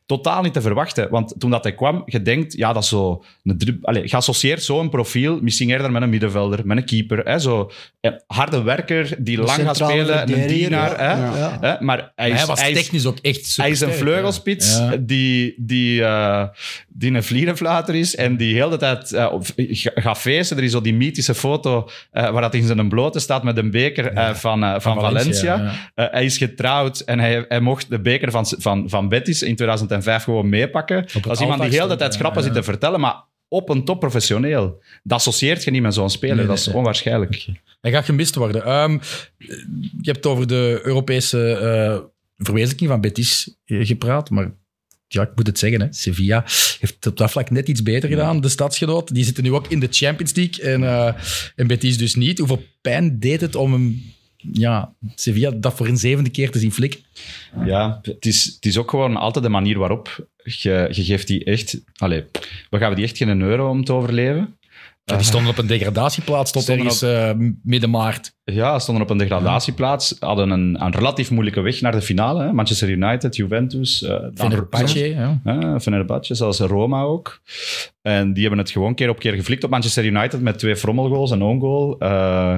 totaal niet te verwachten. Want toen dat hij kwam, je denkt, ja, dat is zo... Een drib- Allee, je associeert zo'n profiel misschien eerder met een middenvelder, met een keeper. Hè, zo, een harde werker die lang gaat spelen, een dienaar. ja. Hè, Ja. hè, maar hij, is, hij was hij is- technisch ook echt super hij is een vleugelspits Ja. die, die, eh, die een vlierenfluiter is en die heel de tijd eh, op- ga- gaat feesten. Er is zo die mythische foto eh, waar dat in zijn blote staat met een beker eh, van, eh, van, Valencia. ja. Eh, hij is getrouwd en hij, hij mocht de beker van, van, van Betis in 2005 gewoon meepakken. is iemand die heel de tijd grappen zit te vertellen, maar op een top professioneel. Dat associeert je niet met zo'n speler. Nee, dat is onwaarschijnlijk. Hij gaat gemist worden. Ehm, je hebt over de Europese eh, verwezenlijking van Betis eh, gepraat, maar ja, ik moet het zeggen, hè. Sevilla heeft op dat vlak net iets beter gedaan, de stadsgenoot. Die zitten nu ook in de Champions League en, eh, en Betis dus niet. Hoeveel pijn deed het om hem, ja, Sevilla dat voor een zevende keer te zien flikken? Ja, het is, het is ook gewoon altijd de manier waarop je, je geeft die echt... Allez, we gaan die echt geen euro om te overleven. Ja, die stonden op een degradatieplaats tot ergens eh, midden maart. Ja, stonden op een degradatieplaats, hadden een, een relatief moeilijke weg naar de finale. Hè. Manchester United, Juventus, eh, dan- Fenerbahce, ja. Fenerbahce, zoals Roma ook. En die hebben het gewoon keer op keer geflikt op Manchester United met twee frommelgoals en own goal. Eh,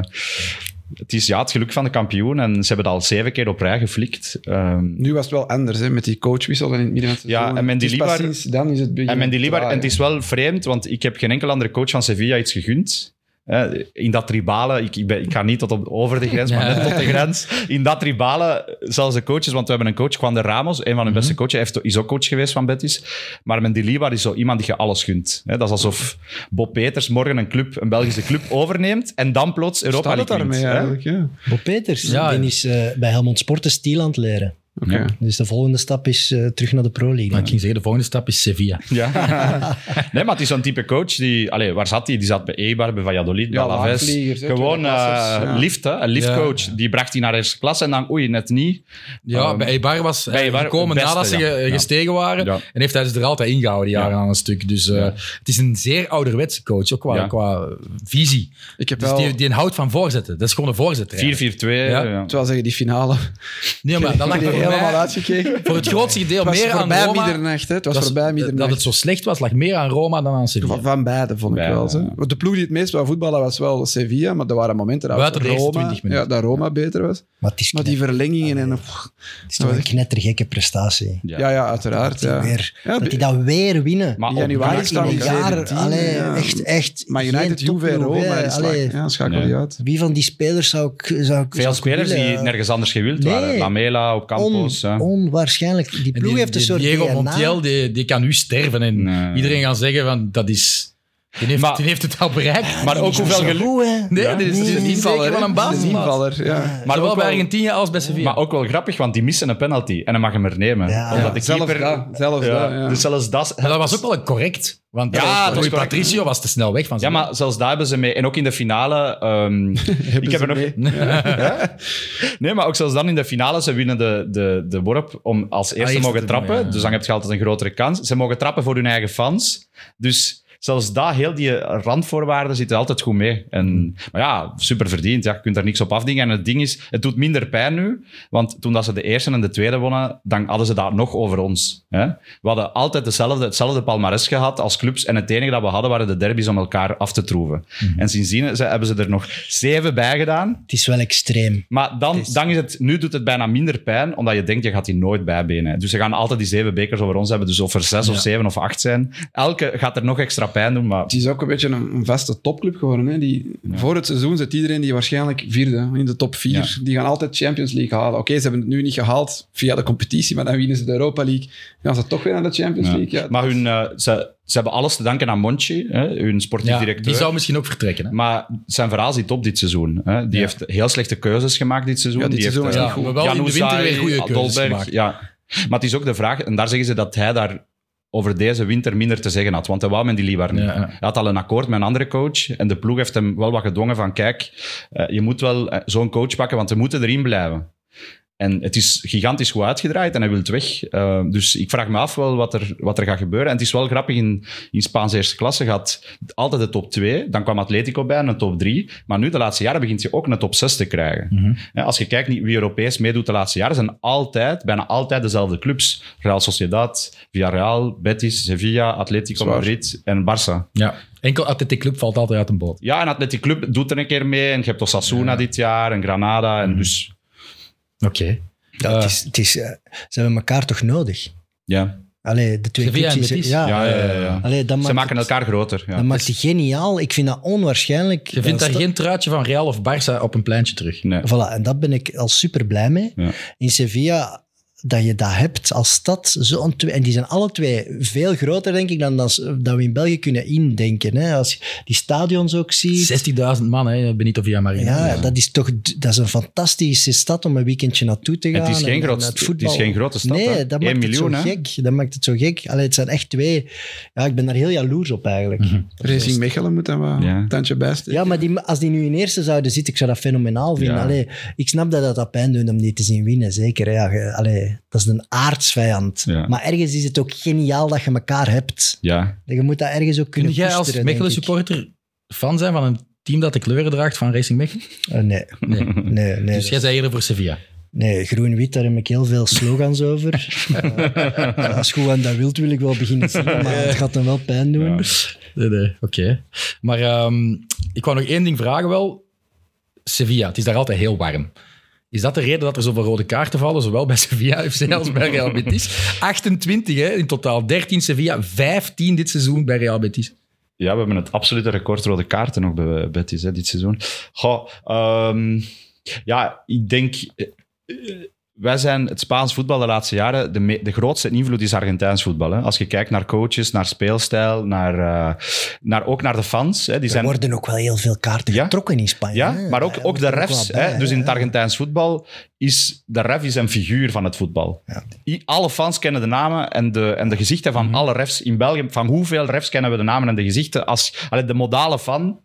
het is ja, het geluk van de kampioen en ze hebben het al zeven keer op rij geflikt. Ehm, Nu was het wel anders, hè, met die coachwissel in het midden van het Ja, en Mendilibar- dan is het En Mendilibar, en het is wel vreemd, want ik heb geen enkel andere coach van Sevilla iets gegund. Hè, In dat tribale, ik, ik, ben, ik ga niet tot op, over de grens, maar Ja. net tot de grens. In dat tribale, zelfs de coaches, want we hebben een coach, Juan de Ramos, een van hun beste coaches, hij heeft, is ook coach geweest van Betis. Maar Mendilibar is zo iemand die je alles gunt. Hè, dat is alsof Bob Peters morgen een, club, een Belgische club overneemt en dan plots Europa League wint, daarmee. Bob Peters, Ja. die is eh, bij Helmond Sport de stil aan het leren. Oké. Ja. Dus de volgende stap is eh, terug naar de Pro League. Maar ik ging zeggen, de volgende stap is Sevilla. Ja. nee, maar het is zo'n type coach die... Allee, waar zat hij? Die zat bij Eibar, bij Valladolid, Ja, bij Alaves. laagvliegers, hè, Gewoon eh, ja. lift, hè, een liftcoach. Die bracht hij naar eerste klas en dan, oei, net niet. Ja, Ehm, bij Eibar was bij hij Eibar gekomen beste, nadat ze ja. ge- Ja. gestegen waren. Ja. En heeft hij ze er altijd ingehouden, die jaren Ja. aan een stuk. Dus eh, het is een zeer ouderwetse coach, ook qua, Ja. qua visie. Ik heb Dus wel, die, die houdt van voorzetten. Dat is gewoon een voorzetter. 4-4-2. Ja. Ja. terwijl zeggen, die finale. Nee, maar dat lag helemaal uitgekeken. voor het grootste deel Het meer aan voorbij Roma. middernacht. Hè. Het was dat, voorbij dat middernacht. het zo slecht was, lag meer aan Roma dan aan Sevilla. Van, van beide, vond ik wel. De ploeg die het meest wou voetballen was wel Sevilla, maar er waren momenten dat Buiten Roma, 20 minuten. ja, dat Roma beter was. Maar het is, Maar die verlengingen en... het is toch een knettergekke prestatie. Ja, ja, uiteraard. Die Ja. weer, Ja, dat die dat weer winnen. Maar In januari staan een die jaar, 17, allee, ja. echt, echt. Maar United, Juve Roma, die ja, schakel die uit. Wie van die spelers zou ik zou ik- veel spelers die nergens anders gewild Nee. waren. Lamela, op Onwaarschijnlijk. Die ploeg die, heeft een die soort Diego DNA. Montiel, die, die kan nu sterven. En Nee. iedereen gaat zeggen van, dat is... Die heeft, Maar- die heeft het al bereikt. Maar ook hoeveel geluk... Nee, Ja. dit is, dit is Een niet invaller, zeker van hè. een Dat is basis. een invaller, ja. Maar Zowel bij Argentinië als bij Sevilla. Maar ook wel grappig, want die missen een penalty. En dan mag hem er nemen. Ja. Omdat de Zelfs keeper... dat, zelfs dat, ja. Dus zelfs dat... Maar dat was ook wel een correct. Want Ja, correct. Patricio was te snel weg van Ja, maar zelfs daar hebben ze mee. En ook in de finale. ehm, ik heb er nog. Nee, maar ook zelfs dan in de finale. Ze winnen de, de, de worp om als eerste eerste mogen te doen, trappen. ja. Dus dan heb je altijd een grotere kans. Ze mogen trappen voor hun eigen fans. Dus zelfs daar, heel die randvoorwaarden zitten altijd goed mee. En, maar ja, super verdiend. Ja, je kunt daar niks op afdingen. En het ding is, het doet minder pijn nu. Want toen dat ze de eerste en de tweede wonnen, dan hadden ze dat nog over ons. Hè? We hadden altijd dezelfde, hetzelfde palmares gehad als clubs. En het enige dat we hadden, waren de derbies om elkaar af te troeven. En sindsdien ze- hebben ze er nog zeven bij gedaan. Het is wel extreem. Maar dan, Het is- dan is het, nu doet het bijna minder pijn, omdat je denkt, je gaat die nooit bijbenen. Dus ze gaan altijd die zeven bekers over ons hebben. Dus of er zes of zeven of acht zijn. Elke gaat er nog extra pijn doen, maar... Het is ook een beetje een, een vaste topclub geworden. Hè? Die, Voor het seizoen zit iedereen die waarschijnlijk vierde in de top vier. Die gaan altijd Champions League halen. Oké, ze hebben het nu niet gehaald via de competitie, maar dan winnen ze de Europa League. Gaan ze toch weer naar de Champions Ja. League? Ja, Maar hun, eh, ze, ze hebben alles te danken aan Monchi, hè, hun sportief Ja, directeur. die zou misschien ook vertrekken. Hè? Maar zijn verhaal zit op dit seizoen. Hè. Die Ja. heeft heel slechte keuzes gemaakt dit seizoen. Ja, dit die seizoen heeft, is eh, niet goed. maar wel in de winter weer goede keuzes gemaakt. Ja. Maar het is ook de vraag, en daar zeggen ze dat hij daar over deze winter minder te zeggen had. Want hij wou met die Liebar niet. Ja, ja. Hij had al een akkoord met een andere coach. En de ploeg heeft hem wel wat gedwongen van, kijk, eh, je moet wel eh, zo'n coach pakken, want we moeten erin blijven. En het is gigantisch goed uitgedraaid en hij wil weg. Eh, dus ik vraag me af wel wat er, wat er gaat gebeuren. En het is wel grappig, in, in Spaanse eerste klasse gaat altijd de top 2. Dan kwam Atletico bij, een top 3. Maar nu, de laatste jaren, begint je ook een top 6 te krijgen. Ja, als je kijkt wie Europees meedoet de laatste jaren, zijn altijd, bijna altijd dezelfde clubs. Real Sociedad, Villarreal, Betis, Sevilla, Atletico. Madrid en Barça. Ja. Enkel Athletic Club valt altijd uit een boot. Ja, en Atletico Club doet er een keer mee. En je hebt Osasuna dit jaar en Granada. En dus, Oké. Ja, het is, het is, eh, ze hebben elkaar toch nodig? ja. Allee, de twee die ze- Ja, Ja, ja, ja, ja. Allee, dat Ze maken het- elkaar groter. Ja. Dat maakt het geniaal. Ik vind dat onwaarschijnlijk. Je vindt Dat daar geen truitje van Real of Barça op een pleintje terug. Nee. Voilà, en daar ben ik al super blij mee. Ja. In Sevilla, dat je dat hebt als stad. En die zijn alle twee veel groter, denk ik, dan dat, we in België kunnen indenken. Hè. Als je die stadions ook ziet. 60.000 man, hè, Benito Villamarín. Ja, dat is toch dat is een fantastische stad om een weekendje naartoe te gaan. Het is geen, en- en groot, het is geen grote stad. Nee, dat 1 maakt miljoen, het zo hè? gek. Dat maakt het zo gek. Allee, het zijn echt twee... Ja, ik ben daar heel jaloers op eigenlijk. Racing Mechelen moet dan wel Ja. een tandje bijsteken. Ja, maar die, als die nu in eerste zouden zitten, ik zou dat fenomenaal vinden. Ja. Allee, ik snap dat dat, dat pijn doet om die te zien winnen, zeker. Ja, dat is een aardsvijand. Ja. Maar ergens is het ook geniaal dat je elkaar hebt. Ja. Je moet dat ergens ook Kun kunnen jij als Mechelen supporter fan zijn van een team dat de kleuren draagt van Racing Mechelen? Eh, nee, Nee. nee, nee. dus jij zei eerder voor Sevilla. Nee, groen-wit, daar heb ik heel veel slogans over. Eh, als aan dat wilt, wil ik wel beginnen zingen, maar het gaat dan wel pijn doen. Ja. Nee, nee, oké. Maar ehm, ik wou nog één ding vragen wel. Sevilla, het is daar altijd heel warm. Is dat de reden dat er zoveel rode kaarten vallen, zowel bij Sevilla FC als bij Real Betis? 28 hè, in totaal, 13 Sevilla, 15 dit seizoen bij Real Betis. Ja, we hebben het absolute record rode kaarten nog bij Betis hè, dit seizoen. Goh, ehm, ja, ik denk... eh, Wij zijn het Spaans voetbal de laatste jaren, de, me- de grootste invloed is Argentijns voetbal. Hè. Als je kijkt naar coaches, naar speelstijl, naar, eh, naar, ook naar de fans. Hè. Die Er zijn, worden ook wel heel veel kaarten Ja. getrokken in Spanje. ja, hè. maar ook, ook de refs. bij, hè. Dus in het. Argentijns voetbal is de ref is een figuur van het voetbal. Ja. Alle fans kennen de namen en de, en de gezichten Mhm. van alle refs in België. Van hoeveel refs kennen we de namen en de gezichten? Als, allee, de modale fan,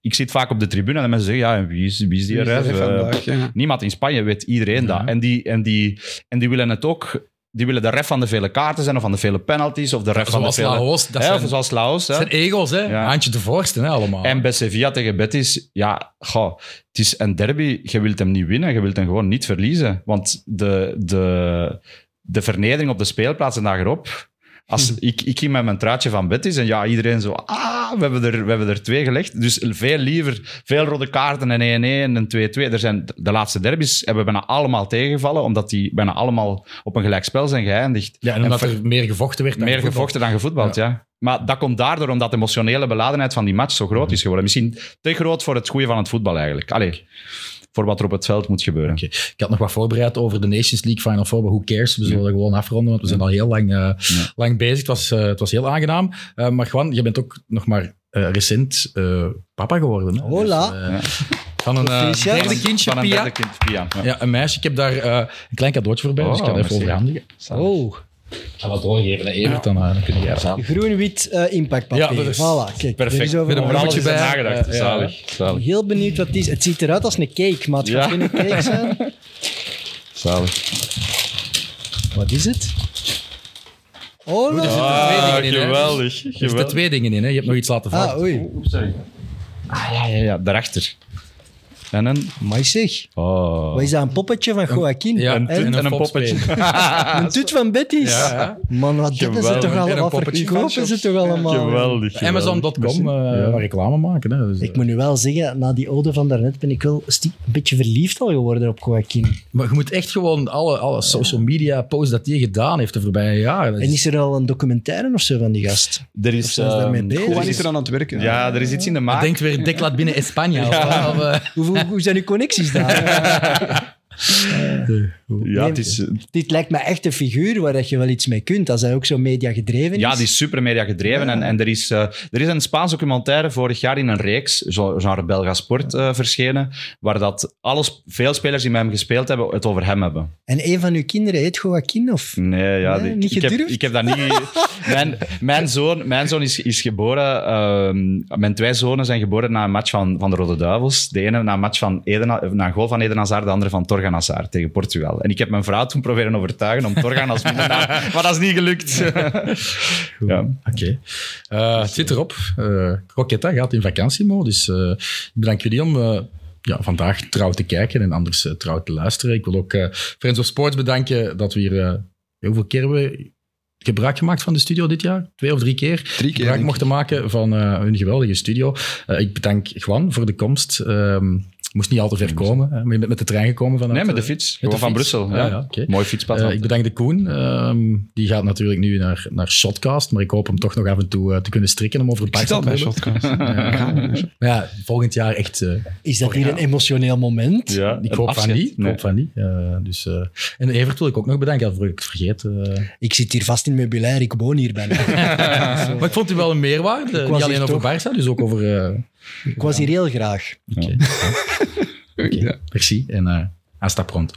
ik zit vaak op de tribune en mensen zeggen, ja, wie is, wie is die Wie is de ref? ref Eh, vandaag, ja. Niemand in Spanje weet iedereen Ja. dat. En die, en, die, en die willen het ook... Die willen de ref van de vele kaarten zijn, of van de vele penalties, of de ref van de Zoals vele... Laos, dat Hè, zijn, of zoals Laos. Dat zijn egels, hè? Ja. Handje de voorste, hè, allemaal. En bij Sevilla tegen Betis, ja, goh, het is een derby. Je wilt hem niet winnen, je wilt hem gewoon niet verliezen. Want de, de, de vernedering op de speelplaats en erop. Als, ik, ik ging met mijn truitje van Betis en ja, iedereen zo, ah, we hebben er, we hebben er twee gelegd. Dus veel liever, veel rode kaarten en 1-1 en 2-2. Er zijn de laatste derbies hebben bijna allemaal tegengevallen, omdat die bijna allemaal op een gelijkspel zijn geëindigd. ja, en omdat er meer gevochten werd. dan meer gevoetbald. gevochten dan gevoetbald, ja. Maar dat komt daardoor omdat de emotionele beladenheid van die match zo groot is geworden. Misschien te groot voor het goede van het voetbal eigenlijk. Allee, voor wat er op het veld moet gebeuren. Oké. Ik had nog wat voorbereid over de Nations League Final Four, maar who cares? We zullen dat gewoon afronden, want we zijn al heel lang, eh, lang bezig. Het was, eh, het was heel aangenaam. Eh, maar Juan, je bent ook nog maar eh, recent eh, papa geworden. Hè? Hola. Dus, Van een Proficiat. derde kindje, Van een derde kind, Pia. Ja. Ja, een meisje. Ik heb daar eh, een klein cadeautje voorbij, dus ik ga Oh, het even overhandigen. Oh, Ga dat doorgeven, hè, Evert, dan, eh, dan kun jij dat. groen-wit eh impactpapier. Ja, dat is voilà, kijk. er Perfect. is over Met een er bij. nagedacht. Ja. Zalig. Zalig. Heel benieuwd wat het is. Het ziet eruit als een cake, maar het gaat Ja. geen cake zijn. Zalig. Wat is het? Oh, er zitten Ah, twee dingen in, hè. geweldig. Er zitten geweldig. twee dingen in. Hè. Je hebt nog iets laten vallen. Ah, oei. Ah, ja, ja, ja, daarachter. En een... Maar zeg, Oh. wat is dat, een poppetje van Joaquin? Ja, Een en, tut en een poppetje. een tut van Betty's. Ja, ja. Man, wat dit is Geweldig. het toch allemaal verkopen ze toch allemaal. Geweldig. geweldig. Amazon.com, eh, waar reclame maken. Hè. Dus, Ik moet nu wel zeggen, na die ode van daarnet ben ik wel een beetje verliefd al geworden op Joaquin. Maar je moet echt gewoon alle, alle social media posts dat hij gedaan heeft de voorbije jaren. En is- er al een documentaire of zo van die gast? Er Of is... ze ehm, er is er aan het werken. Ja, er is iets in de Hij maak. denkt weer deklat binnen Spanje. Eh, Hoe, zijn uw connecties daar? Ja, het is... Dit lijkt me echt een figuur waar dat je wel iets mee kunt, als hij ook zo media gedreven is. Ja, die is super media gedreven. En, en er, is, eh, er is een Spaans documentaire vorig jaar in een reeks, zo- genre Belga Sport, eh, verschenen, waar dat alles, veel spelers die met hem gespeeld hebben, het over hem hebben. En een van uw kinderen heet Joaquin? Of? Nee, ja, Nee, die- niet ik, heb, ik heb dat niet... mijn, mijn zoon, mijn zoon is, is geboren... ehm, mijn twee zonen zijn geboren na een match van, van de Rode Duivels. De ene na een match van Eden, na een goal van Eden Hazard, de andere van Torgan Hazard tegen Portugal. En ik heb mijn vrouw toen proberen overtuigen om Torgan als winnaar, maar dat is niet gelukt. ja. Oké. Eh, het zit erop. Uh, Croquetta gaat in vakantiemodus. Dus ik bedank jullie om uh, ja, vandaag trouw te kijken en anders trouw te luisteren. Ik wil ook Friends of Sports bedanken dat we hier... hoeveel keer hebben we gebruik gemaakt van de studio dit jaar? Twee of drie keer? Drie keer. Gebruik mochten maken van hun geweldige studio. ik bedank Juan voor de komst. Ehm, moest niet al te ver komen. Hè. Met, met de trein gekomen vanuit... Nee, met de fiets. Met de van Brussel. Ja, ja okay. Mooi fietspad. Uh, ik bedank de Koen. Uh, die gaat natuurlijk nu naar, naar Shotcast, maar ik hoop hem toch nog af en toe uh, te kunnen strikken om over het park te bij Shotcast. ja. ja, volgend jaar echt... Uh, Is dat hier een emotioneel moment? Ja, ik hoop van niet. Ik hoop van niet. dus, en Evert wil ik ook nog bedanken, dat ik het vergeet. Ik zit hier vast in meubilair, ik woon hier bijna. maar ik vond u wel een meerwaarde. Niet alleen over Barça, dus ook over... ik was hier heel graag. Oké. Okay. okay. Merci en uh, hasta pronto.